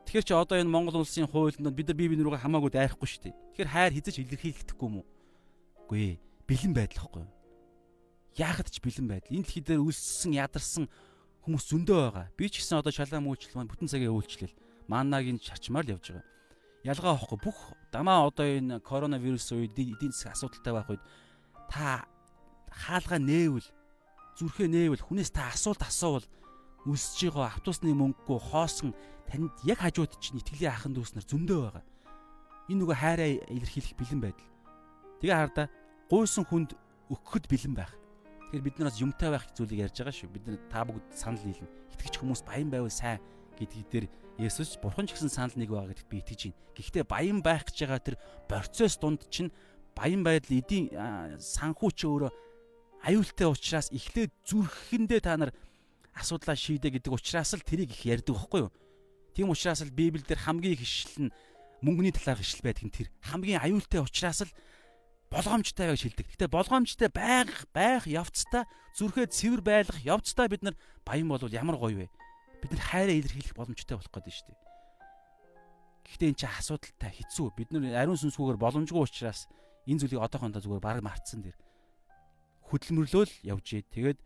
A: Тэгэхээр чи одоо энэ Монгол улсын хуулинд бид нар бие биенээ рүүгээ хамаагүй дайрахгүй шүү дээ. Тэгэхээр хайр хизэж илэрхийлэгдэхгүй юм уу? Үгүй ээ. Бэлэн байдал хгүй юу? яахад ч бэлэн байдал. Энэ дэлхий дээр үлссэн, ядарсан хүмүүс зөндөө байгаа. Би ч гэсэн одоо шалаа мөчлөл маань бүтэн цагийн үйлчлэл манагийн шарчмаар л явж байгаа. Ялгаа авахгүй бүх дамаа одоо энэ коронавирус үед эдийн засгийн асуудалтай байх үед та хаалгаа нээвэл зүрхээ нээвэл хүнээс та асуулт асуувал өсөж байгаа автобусны мөнгөгүй хоосон танд яг хажууд чинь итгэлийн ахын дүүс нар зөндөө байгаа. Энэ нөгөө хайраа илэрхийлэх бэлэн байдал. Тэгээ хардаа гуйсан хүнд өгөхөд бэлэн байх. Тэгэхээр бид нараас юмтай байх зүйлийг ярьж байгаа шүү. Бид нар та бүгд санал нийлнэ. Итгэж хүмүүс баян байвал сайн гэдгийг дээр Есүс бурхан ч гэсэн санал нэг байгаа гэдэгт би итгэж байна. Гэхдээ баян байх гэж байгаа тэр процесс дунд чинь баян байдал эдийн санхүү ч өөрөө аюултай учраас эхлээд зүрхэндээ та нар асуудлаа шийдэ гэдэг учраас л тэрийг их ярьдаг байхгүй юу? Тийм учраас л Библиэлд хамгийн их ишлэл нь мөнгөний талаар ишлэл байдаг нь тэр хамгийн аюултай учраас л болгоомжтой гэж хэлдэг. Гэтэ болгоомжтой байх байх явцдаа зүрхээ цэвэр байлгах явцдаа бид нар баян болвол ямар гоё вэ? Бид нар хайраа илэрхийлэх боломжтой болох гэдэг шүү дээ. Гэхдээ энэ чинь асуудалтай хэцүү. Бид нар ариун сүнсгүйгээр боломжгүй учраас энэ зүйлийг одоохондоо зүгээр баг мартсан дэр хөдөлмөрлөөл явж ий. Тэгээд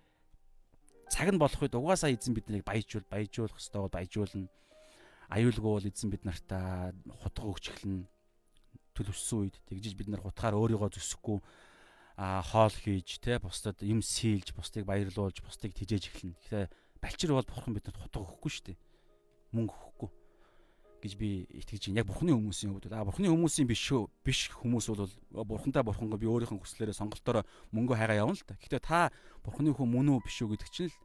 A: цаг нь болох үед угаасаа эзэн биднийг баяжуул, баяжуулах хэрэгтэй бол баяжуулна. Аюулгүй бол эзэн бид нартаа хутга өгч эхэлнэ. Төлөвсөн үед тэгжиж бид нар хутгаар өөрийгөө зүсэхгүй а хоол хийж те бусдад юм сийлж бусдыг баярлуулж бусдыг тижээж эхэлнэ. Тэгэхээр балчир бол бурхан бидэнд хутга өгөхгүй шүү дээ. Мөнгө өгөхгүй гэж би итгэж байна. Яг бурхны хүмүүсийн хувьд. А бурхны хүмүүсийн биш шүү. Биш хүмүүс бол бурхантай бурхангаа би өөрийнхөө хүслээрээ сонголтоор мөнгө хайгаа явна л та. Гэхдээ та бурхны хүн мөн үү биш үү гэдэг чинь л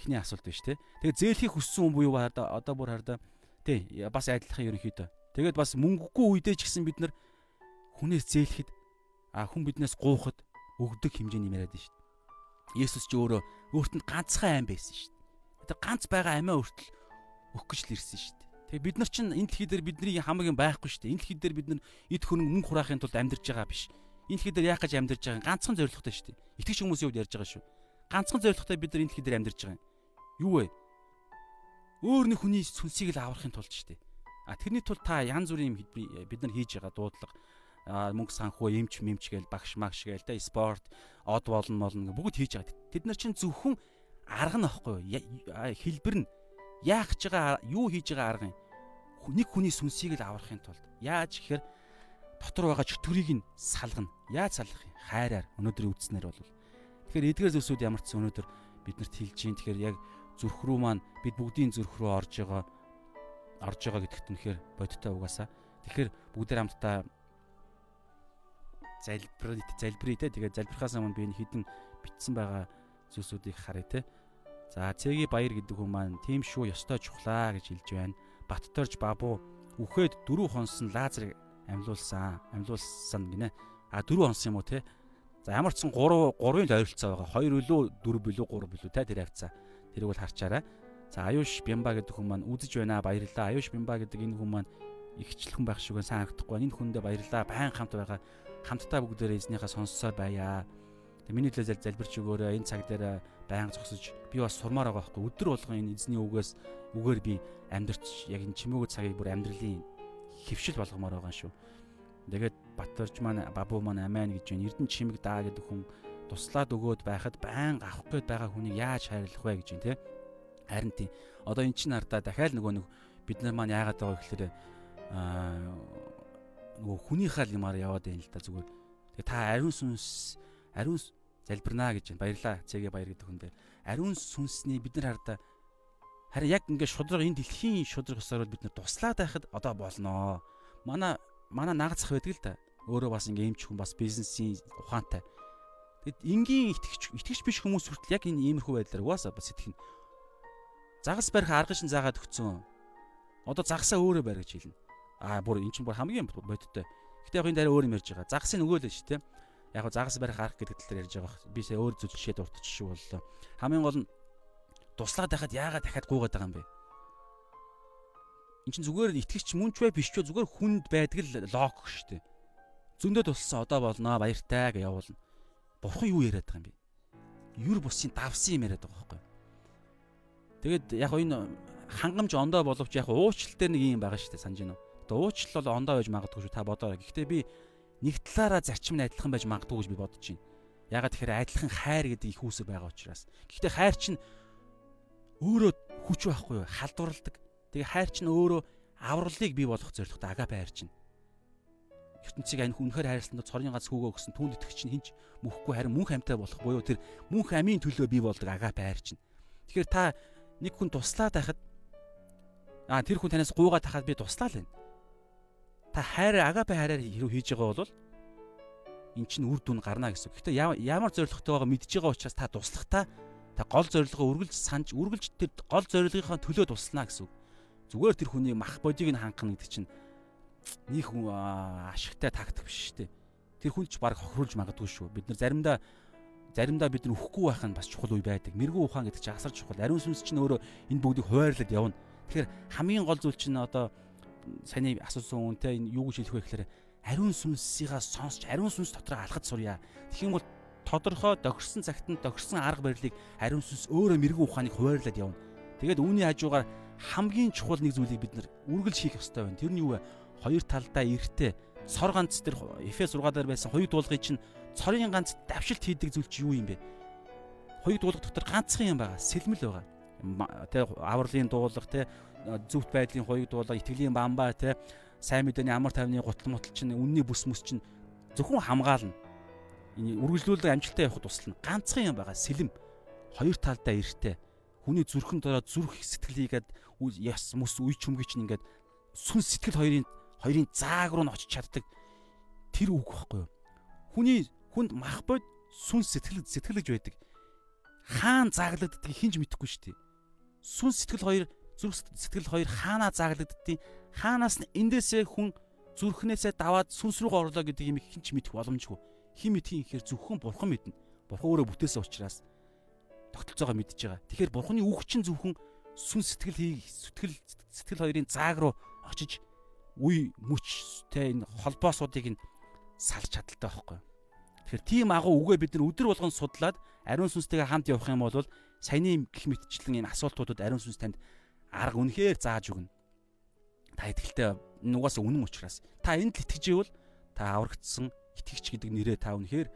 A: эхний асуулт биш те. Тэгээ зээлхийг хүссэн хүн буюу одоо бүр хараа тий бас айдлахын ерөнхийдөө. Тэгээд бас мөнгөгүй үедээ ч гэсэн бид нар хүнээс зээлхэд а хүн биднээс гуухад өгдөг хэмжээний юм яриад шүү дээ. Есүс ч өөрөө өөрт нь ганцхан айм байсан шүү дээ. Тэр ганц байгаа амиа өөртөл өгөх гэж л ирсэн шүү дээ. Тэгээ бид нар чинь энэ дэлхий дээр бидний юм байхгүй шүү дээ. Энэ дэлхий дээр бид нар эд хөрөнгө мөнгө хураахын тулд амьдарч байгаа биш. Энэ дэлхий дээр яах гэж амьдарч байгаа ганцхан зорилготой шүү дээ. Итгэж хүмүүсийн хувьд ярьж байгаа шүү. Ганцхан зорилготой бид нар энэ дэлхий дээр амьдарч байгаа юм. Юу вэ? Өөр нэг хүний сүнсийг л аврахын тулд шүү дээ. А тэрний тулд та янз бүрийн бид нар хийж байгаа дуудлага мөнгө санхүү эмч мэмч гээл багш магш гээл тэ спорт од болно болно бүгд хийж байгаа. Тэд нар чинь зөвхөн арга нь аахгүй юу? Хэлбэр нь яах гэж байгаа юу хийж байгаа арга юм. Нэг хүний сүнсийг л аврахын тулд яаж гэхээр дотор байгаа чөтгөрийг нь салгана. Яаж салгах юм? Хайраар өнөөдрийн үдснэр бол. Тэгэхээр эдгээр зүйлсүүд ямар ч өнөөдөр биднэрт хэлж чинь тэгэхээр яг зүрх рүү маань бид бүгдийн зүрх рүү орж байгаа орж байгаа гэдэгт үнэхээр бодиттой угаасаа. Тэгэхээр бүгдээр хамтдаа залбир залбирая те. Тэгээд залбирхаас өмнө би энэ хідэн битсэн байгаа зүйлсүүдийг харъя те. За цэгийн баяр гэдэг хүн маань тийм шүү ёстой чухлаа гэж хэлж байна. Батторж бабу үхээд дөрөв хонсон Лазарыг амьлуулсан. Амьлуулсан гинэ. А дөрөв хонсон юм уу те? За ямар ч сан 3 3-ын ойролцоо байгаа. 2 билүү 4 билүү 3 билүү те тэр хавцаа. Тэрийг бол харчаарай. За Аюш Бямба гэдэг хүн маань үзэж байна баярлалаа. Аюш Бямба гэдэг энэ хүн маань ихчлэн байх шиг сайн харагдахгүй. Энэ хүндээ баярлалаа. Байн хамт байгаа. Хамтдаа бүгдээрээ эзнийхээ сонссоор байя. Тэг миний төлөө залбирч өгөөрэй. Энэ цаг дээр байнга зогсож би бас сурмаар байгаа байхгүй өдөр болгон энэ эзний үгээс үгээр би амьдрч яг энэ чимээгүй цагийг бүр амьдралын хөвшил болгомоор байгаа шүү. Тэгээд Батөрч маань бабу маань амиан гэж байна. Эрдэнэ чимэг даа гэдэг хүн туслаад өгөөд байхад байнга авах гээд байгаа хүнийг яаж хайрлах вэ гэж байна те. Харин тийм. Одоо эн чинь ардаа дахиад нөгөө нэг бид нар маань яагаад байгаа гэхээр аа нөгөө хүнийхээ юмар яваад байна л да зүгээр. Тэгээ та ариун сүнс ариун залбирнаа гэж байна. Баярлаа. Цэгээ баяр гэдэг хүндээ. Ариун сүнсний бид нар хардаа харин яг ингээд шудраг энэ дэлхийн шудраг усаар бид нар туслаад байхад одоо болноо. Манай манай нагацх байдаг л да. Өөрөө бас ингээд эмч хүн бас бизнесийн ухаантай. Тэгэд энгийн итгэж итгэж биш хүмүүс хүртэл яг энэ иймэрхүү байдлаар угаасаа бас сэтгэх нь. Загас барих арга шин заагаад өгцөн. Одоо загасаа өөрөө барь гэж хэлнэ. Аа бүр эн чинь бүр хамгийн бодиттой. Гэтэ яг энэ дараа өөр юм ярьж байгаа. Загасыг нөгөө л шүү дээ. Яг загас барих арга гэдэг талаар ярьж байгаа. Би сая өөр зүйл жишээ дуртаж шүү боллоо. Хамгийн гол нь туслаад байхад яагаад дахиад гуугаад байгаа юм бэ? Эн чинь зүгээр итгэгч мөнч бай биш ч зүгээр хүнд байдаг л логик шүү дээ. Зөндөө туссан одоо болноо баяртай гэж явуулна. Бурхан юу яриад байгаа юм бэ? Юр бусын давсан юм яриад байгаа байхгүй юу? Тэгээд яг энэ хангамж ондоо боловч яг уучлал дээр нэг юм байгаа шүү дээ санаж байна уу? Одоо уучлал бол ондоо байж магадгүй шүү та бодоорой. Гэхдээ би нэг талаараа зарчим нь адилхан байж магадгүй гэж би бодож байна. Ягаад тэгэхээр адилхан хайр гэдэг их үүсэг байгаа учраас. Гэхдээ хайр чинь өөрөө хүч байхгүй юу? Халдварладаг. Тэгээ хайр чинь өөрөө авралыг бий болгох зорилготой агапе хайр чинь. ертөнцийг ань хүнхээр хайрлалтанд цорын гац хүүгөө өгсөн түүнд итгэх чинь хинч мөхгүй харин мөнх амьтаа болох буюу тэр мөнх амийн төлөө бий болдог агапе хайр чинь. Тэгэхээр та нэг хүн туслаад байхад аа тэр хүн танаас гуугаад тахад би туслаа л байна. Та хайр агапе хайраар хэрэг хийж байгаа бол эн чинь үр дүн гарна гэсэн. Гэхдээ ямар зоригтой байгаа мэдж байгаа учраас та туслахтаа та гол зорилгоо үргэлж санаж үргэлж тэр гол зорилгынхаа төлөө туслана гэсэн үг. Зүгээр тэр хүний мах бодийг нь хангах гэдэг чинь нэг хүн ашигтай тактик биш шүү дээ. Тэр хүн ч баг хохируулж магадгүй шүү. Бид нар заримдаа заримдаа бид нар үхэхгүй байх нь бас чухал үе байдаг. Мэрэгүү ухаан гэдэг чинь асар чухал. Ариун сүнс чинь өөрөө энэ бүгдийг хуваарлаад явна. Тэгэхээр хамгийн гол зүйл чинь одоо саний асуусан те энэ юу гэж хэлэх вэ гэхээр ариун сүнсийнхаа сонсч ариун сүнс дотроо алхаж сурья. Тэгэх юм бол тодорхой дохирсон цагт нь дохирсон арга барилыг ариун сүнс өөрөө мэрэгүү ухааныг хуваарлаад явна. Тэгээд үүний хажуугаар хамгийн чухал нэг зүйлийг бид нар үргэлж хийх ёстой байна. Тэр нь юу вэ? Хоёр талдаа эртээ цор ганц тэр Эфес 6 дээр байсан хоёуг дуулгыг чинь цорын ганц давшилт хийдэг зүйл чи юу юм бэ? Хоёуг дуулга дотор ганцхан юм байгаа. Сэлмэл байгаа. Тэ авралын дуулга тэ зүвт байдлын хоёуг дуулга, итгэлийн бамбаа тэ сайн мэдээний амар тайвны гутал мутал чинь үнний бүс мүс чинь зөвхөн хамгаална. Энэ үргэлжлүүлэг амжилттай явахд туслана. Ганцхан юм байгаа. Сэлэм. Хоёр талдаа эртээ хүний зүрхэн дороо зүрх сэтгэлийгээд яс мөс үе чүмгий чинь ингээд сүн сэтгэл хоёрын хоёрын зааг руу н очиж чаддаг тэр үг байхгүй юу? Хүний хүнд мах бод сүн сэтгэл сэтгэлж байдаг. Хаан зааглагддгийг хинж мэдэхгүй шүү дээ. Сүн сэтгэл хоёр зүрх сэтгэл хоёр хаанаа зааглагддгийг хаанаас нь эндээсээ хүн зүрхнээсээ даваад сүнс рүү орлоо гэдэг юм хинч мэдэх боломжгүй. Хин мэдхийн ихээр зөвхөн бурхан мэднэ. Бурхан өөрөө бүтээсэн учраас тогтолцоогоо мэдж байгаа. Тэгэхээр бурхны үг чинь зөвхөн сүн сэтгэл сэтгэл сэтгэл хоёрын зааг руу очиж үе мүч те энэ холбоосуудыг нь салж чадaltaй байхгүй. Тэгэхээр тийм агуу үгээ бид нар өдөр болгон судлаад ариун сүнстэйгээ хамт явах юм бол саяны гих мэтчлэн энэ асуултуудад ариун сүнс танд арга үнэхээр зааж өгнө. Та итгэлтэй нугаас үнэн учраас та энд л итгэж ивэл та аврагдсан итгэгч гэдэг нэрээ та үнэхээр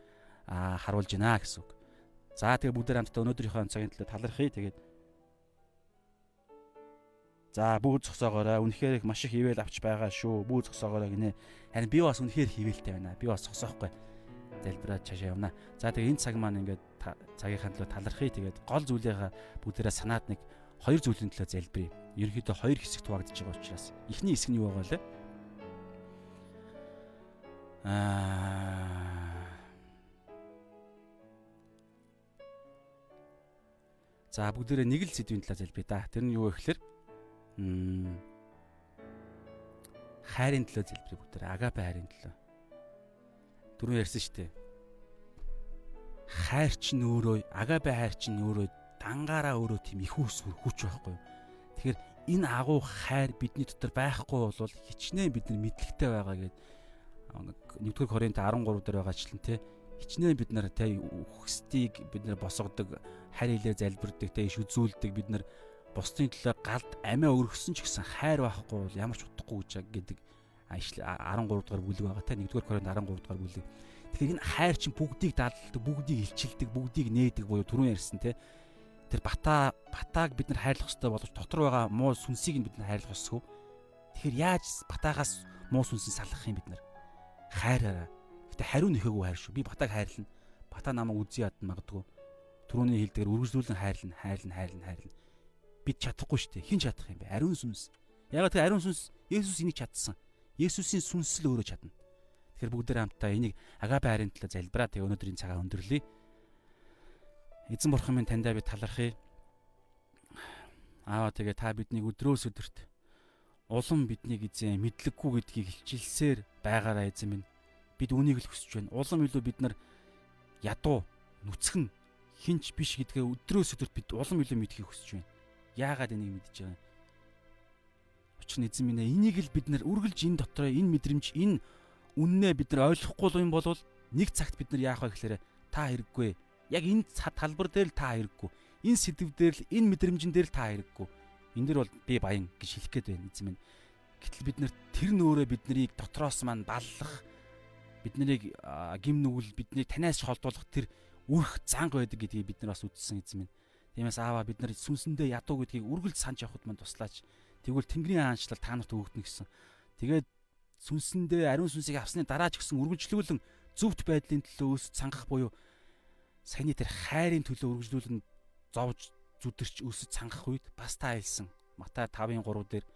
A: харуулж байна гэсэн үг. За тэгээ бүгдээр хамтдаа өнөөдрийнхөө цагийн төлөө талархъя. Тэгээд За бүү зогсоогоорой. Үнэхээр их маш их хിവэл авч байгаа шүү. Бүү зогсоогоорой гинэ. Харин би бас үнэхээр хിവэлтэй байна. Би бас зогсоохгүй. Залбираад цаашаа явна. За тэгээ энэ цаг маань ингээд цагийнхаа төлөө талархъя. Тэгээд гол зүйлээ бүгдээрээ санаад нэг хоёр зүйлийн төлөө залбирая. Ерөнхийдөө хоёр хэсэгт хуваагдаж байгаа учраас эхний хэсэг нь юу байгаа вэ? Аа За бүгдээрээ нэг л сэдвийн талаар залбия да. Тэр нь юу вэ гэхээр хайрын төлөө залбирая бүгдээр агапе хайрын төлөө. Түрүү ярьсан шүү дээ. Хайр чинь өөрөө агапе хайр чинь өөрөө дангаараа өөрөө тийм их үс хүч байхгүй? Тэгэхээр энэ агуу хайр бидний дотор байхгүй бол хичнээн бид нар мэдлэгтэй байгаа гэдэг 1-р Коринт 13 дээр байгаачлан тий хичнээн бид нар тий үхсдийг бид нар босгодог харь хэлээр залбирдаг те иш үзүүлдэг бид нар бусдын төлөө галд амиа өргөсөн ч гэсэн хайр байхгүй бол ямар ч утгагүй гэж гэдэг 13 дугаар бүлэг байгаа те 1-р Коринт 13 дугаар бүлэг. Тэгэхээр энэ хайр чинь бүгдийг даалдаг, бүгдийг илчилдэг, бүгдийг нээдэг буюу түрүүн ярьсан те тэр бата батааг бид нар хайрлах хэрэгтэй боловч дотор байгаа муу сүнсийг нь бид нар хайрлах ёсгүй. Тэгэхээр яаж батаагаас муу сүнсийг салгах юм бид нар? Хайраараа. Гэтэ хариу нөхөөгүй хайр шүү. Би батааг хайрлана. Бата намайг үзий ядна магадгүй түрүүний хэлдгээр үргэлжлүүлэн хайрлна, хайрлна, хайрлна, хайрлна. Бид чадахгүй шүү дээ. Хэн чадах юм бэ? Ариун сүнс. Яг тэр ариун сүнс Есүс энийг чадсан. Есүсийн сүнс л өөрөө чадна. Тэгэхээр бүгдээр хамтдаа энийг агапе хайрын төлөө залбираа тэгээ өнөөдрийн цагаа өндөрлөе. Эзэн бурхан минь таньдаа би талархъя. Аава тэгээ та биднийг өдрөөс өдөрт улам биднийг эзэн мэдлэггүй гэдгийг хилчилсээр байгаараа эзэн минь. Бид үнийг л хүсэж байна. Улам илүү бид нар ядуу, нүцгэн хинч биш гэдгээ өдрөөс өдөрт бид улам илүү мэдхийг хүсэж байна. Яагаад энийг мэдж байгаа юм? Учир нь эзэн минь энийг л бид нар үргэлж энэ дотроо энэ мэдрэмж энэ үннээ бид нар ойлгохгүй юм бол нэг цагт бид нар яах вэ гэхээр та хэрэггүй. Яг энэ талбар дээр л та хэрэггүй энэ сэдв дээр л энэ мэдрэмжэн дээр л та хэрэггүй. Энэ дэр бол би баян гэж хэлэх гээд байна эзэн минь. Гэтэл бид нэр тэр нөөрэ биднийг дотроос маань баллах бид нарыг гим нүгэл биднийг танаас холдуулах тэр үрх занг байдаг гэдгийг бид нар бас үздсэн эзэн минь. Тиймээс аава бид нар сүнсэндээ ядуу гэдгийг үргэлж санаж явахд мань туслаач. Тэгвэл Тэнгэрийн хаанчлал та нарт өгөгдөнө гэсэн. Тэгээд сүнсэндээ ариун сүнсийг авсны дараа ч гэсэн үргэлжлүүлэн зөвхт байдлын төлөө өс цангах буюу саяны тэр хайрын төлөө үргэлжлүүлэн зовж зүдэрч өсөж цангах үед бас та хэлсэн Матай 5-ын 3 дээр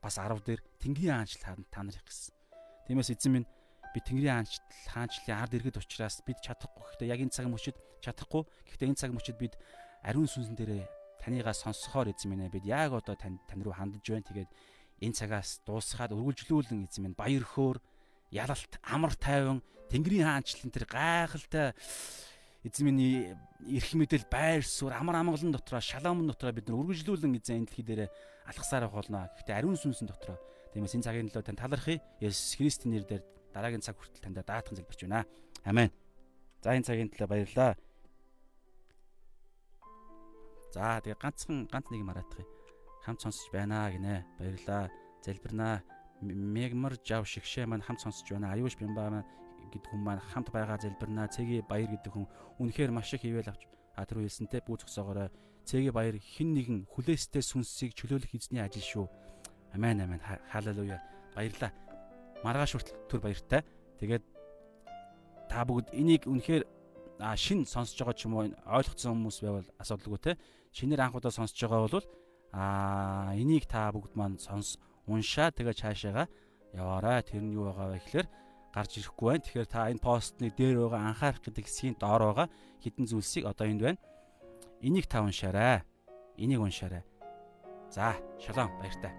A: бас 10 дээр Тэнгэрийн хаанчлал та нарыг гэсэн. Тиймээс эзэн минь би Тэнгэрийн хаанчлал хаанчлалын ард иргэд учраас бид чадахгүй. Гэхдээ яг энэ цаг мөчид чадахгүй. Гэхдээ энэ цаг мөчид бид ариун сүнсэн дээрээ танийгаа сонсохоор эзэн минь бид яг одоо тань тань руу хандж байна. Тэгээд энэ цагаас дуусгаад үргэлжлүүлэн эзэн минь баяр хөөр ялалт амар тайван Тэнгэрийн хаанчлалын тэр гайхалтай эзэн минь эрх мэдэл байр суурь амар амгалан дотроо шалаамн дотроо бид нар үргэлжлүүлэн эзэн энэ дэлхий дээр алхасаар байх болно. Гэхдээ ариун сүнсэн дотроо тиймээс энэ цагийн төлөө тань талархъя. Есүс Христийн нэрээр дараагийн цаг хүртэл таньда даатхан залбирч байна. Амен. За энэ цагийн төлөө баярлалаа. За тэгээ ганцхан ганц нэг юм хараадах юм. Хамт сонсож байна гинэ. Баярлалаа. Залбирнаа. Мегмар жав шигшээ маань хамт сонсож байна. Аюуш бямбаа маань гэдэг хүн маань хамт байгаа залбирнаа цэгийн баяр гэдэг хүн үнэхээр маш их ивэл авч а тэр хэлсэнтэй бүү зогсоогоорой цэгийн баяр хин нэгэн хүлээстэй сүнсийг чөлөөлөх эзний ажил шүү амен амен халелуя баярлаа маргааш хүртэл түр баяртай тэгээд та бүгд энийг үнэхээр шин сонсож байгаа ч юм уу ойлгоцсон хүмүүс байвал асуудалгүй те шинээр анх удаа сонсож байгаа бол а энийг та бүгд маань сонс уншаа тэгээ цаашаага яваарай тэр нь юу байгаа вэ гэхээр гарч ирэхгүй байна. Тэгэхээр та энэ постны дээр байгаа анхаарах гэдэг хэсгийн доор байгаа хідэн зүйлсийг одоо энд байна. Энийг та уншаарай. Энийг уншаарай. За, шалом баяртай.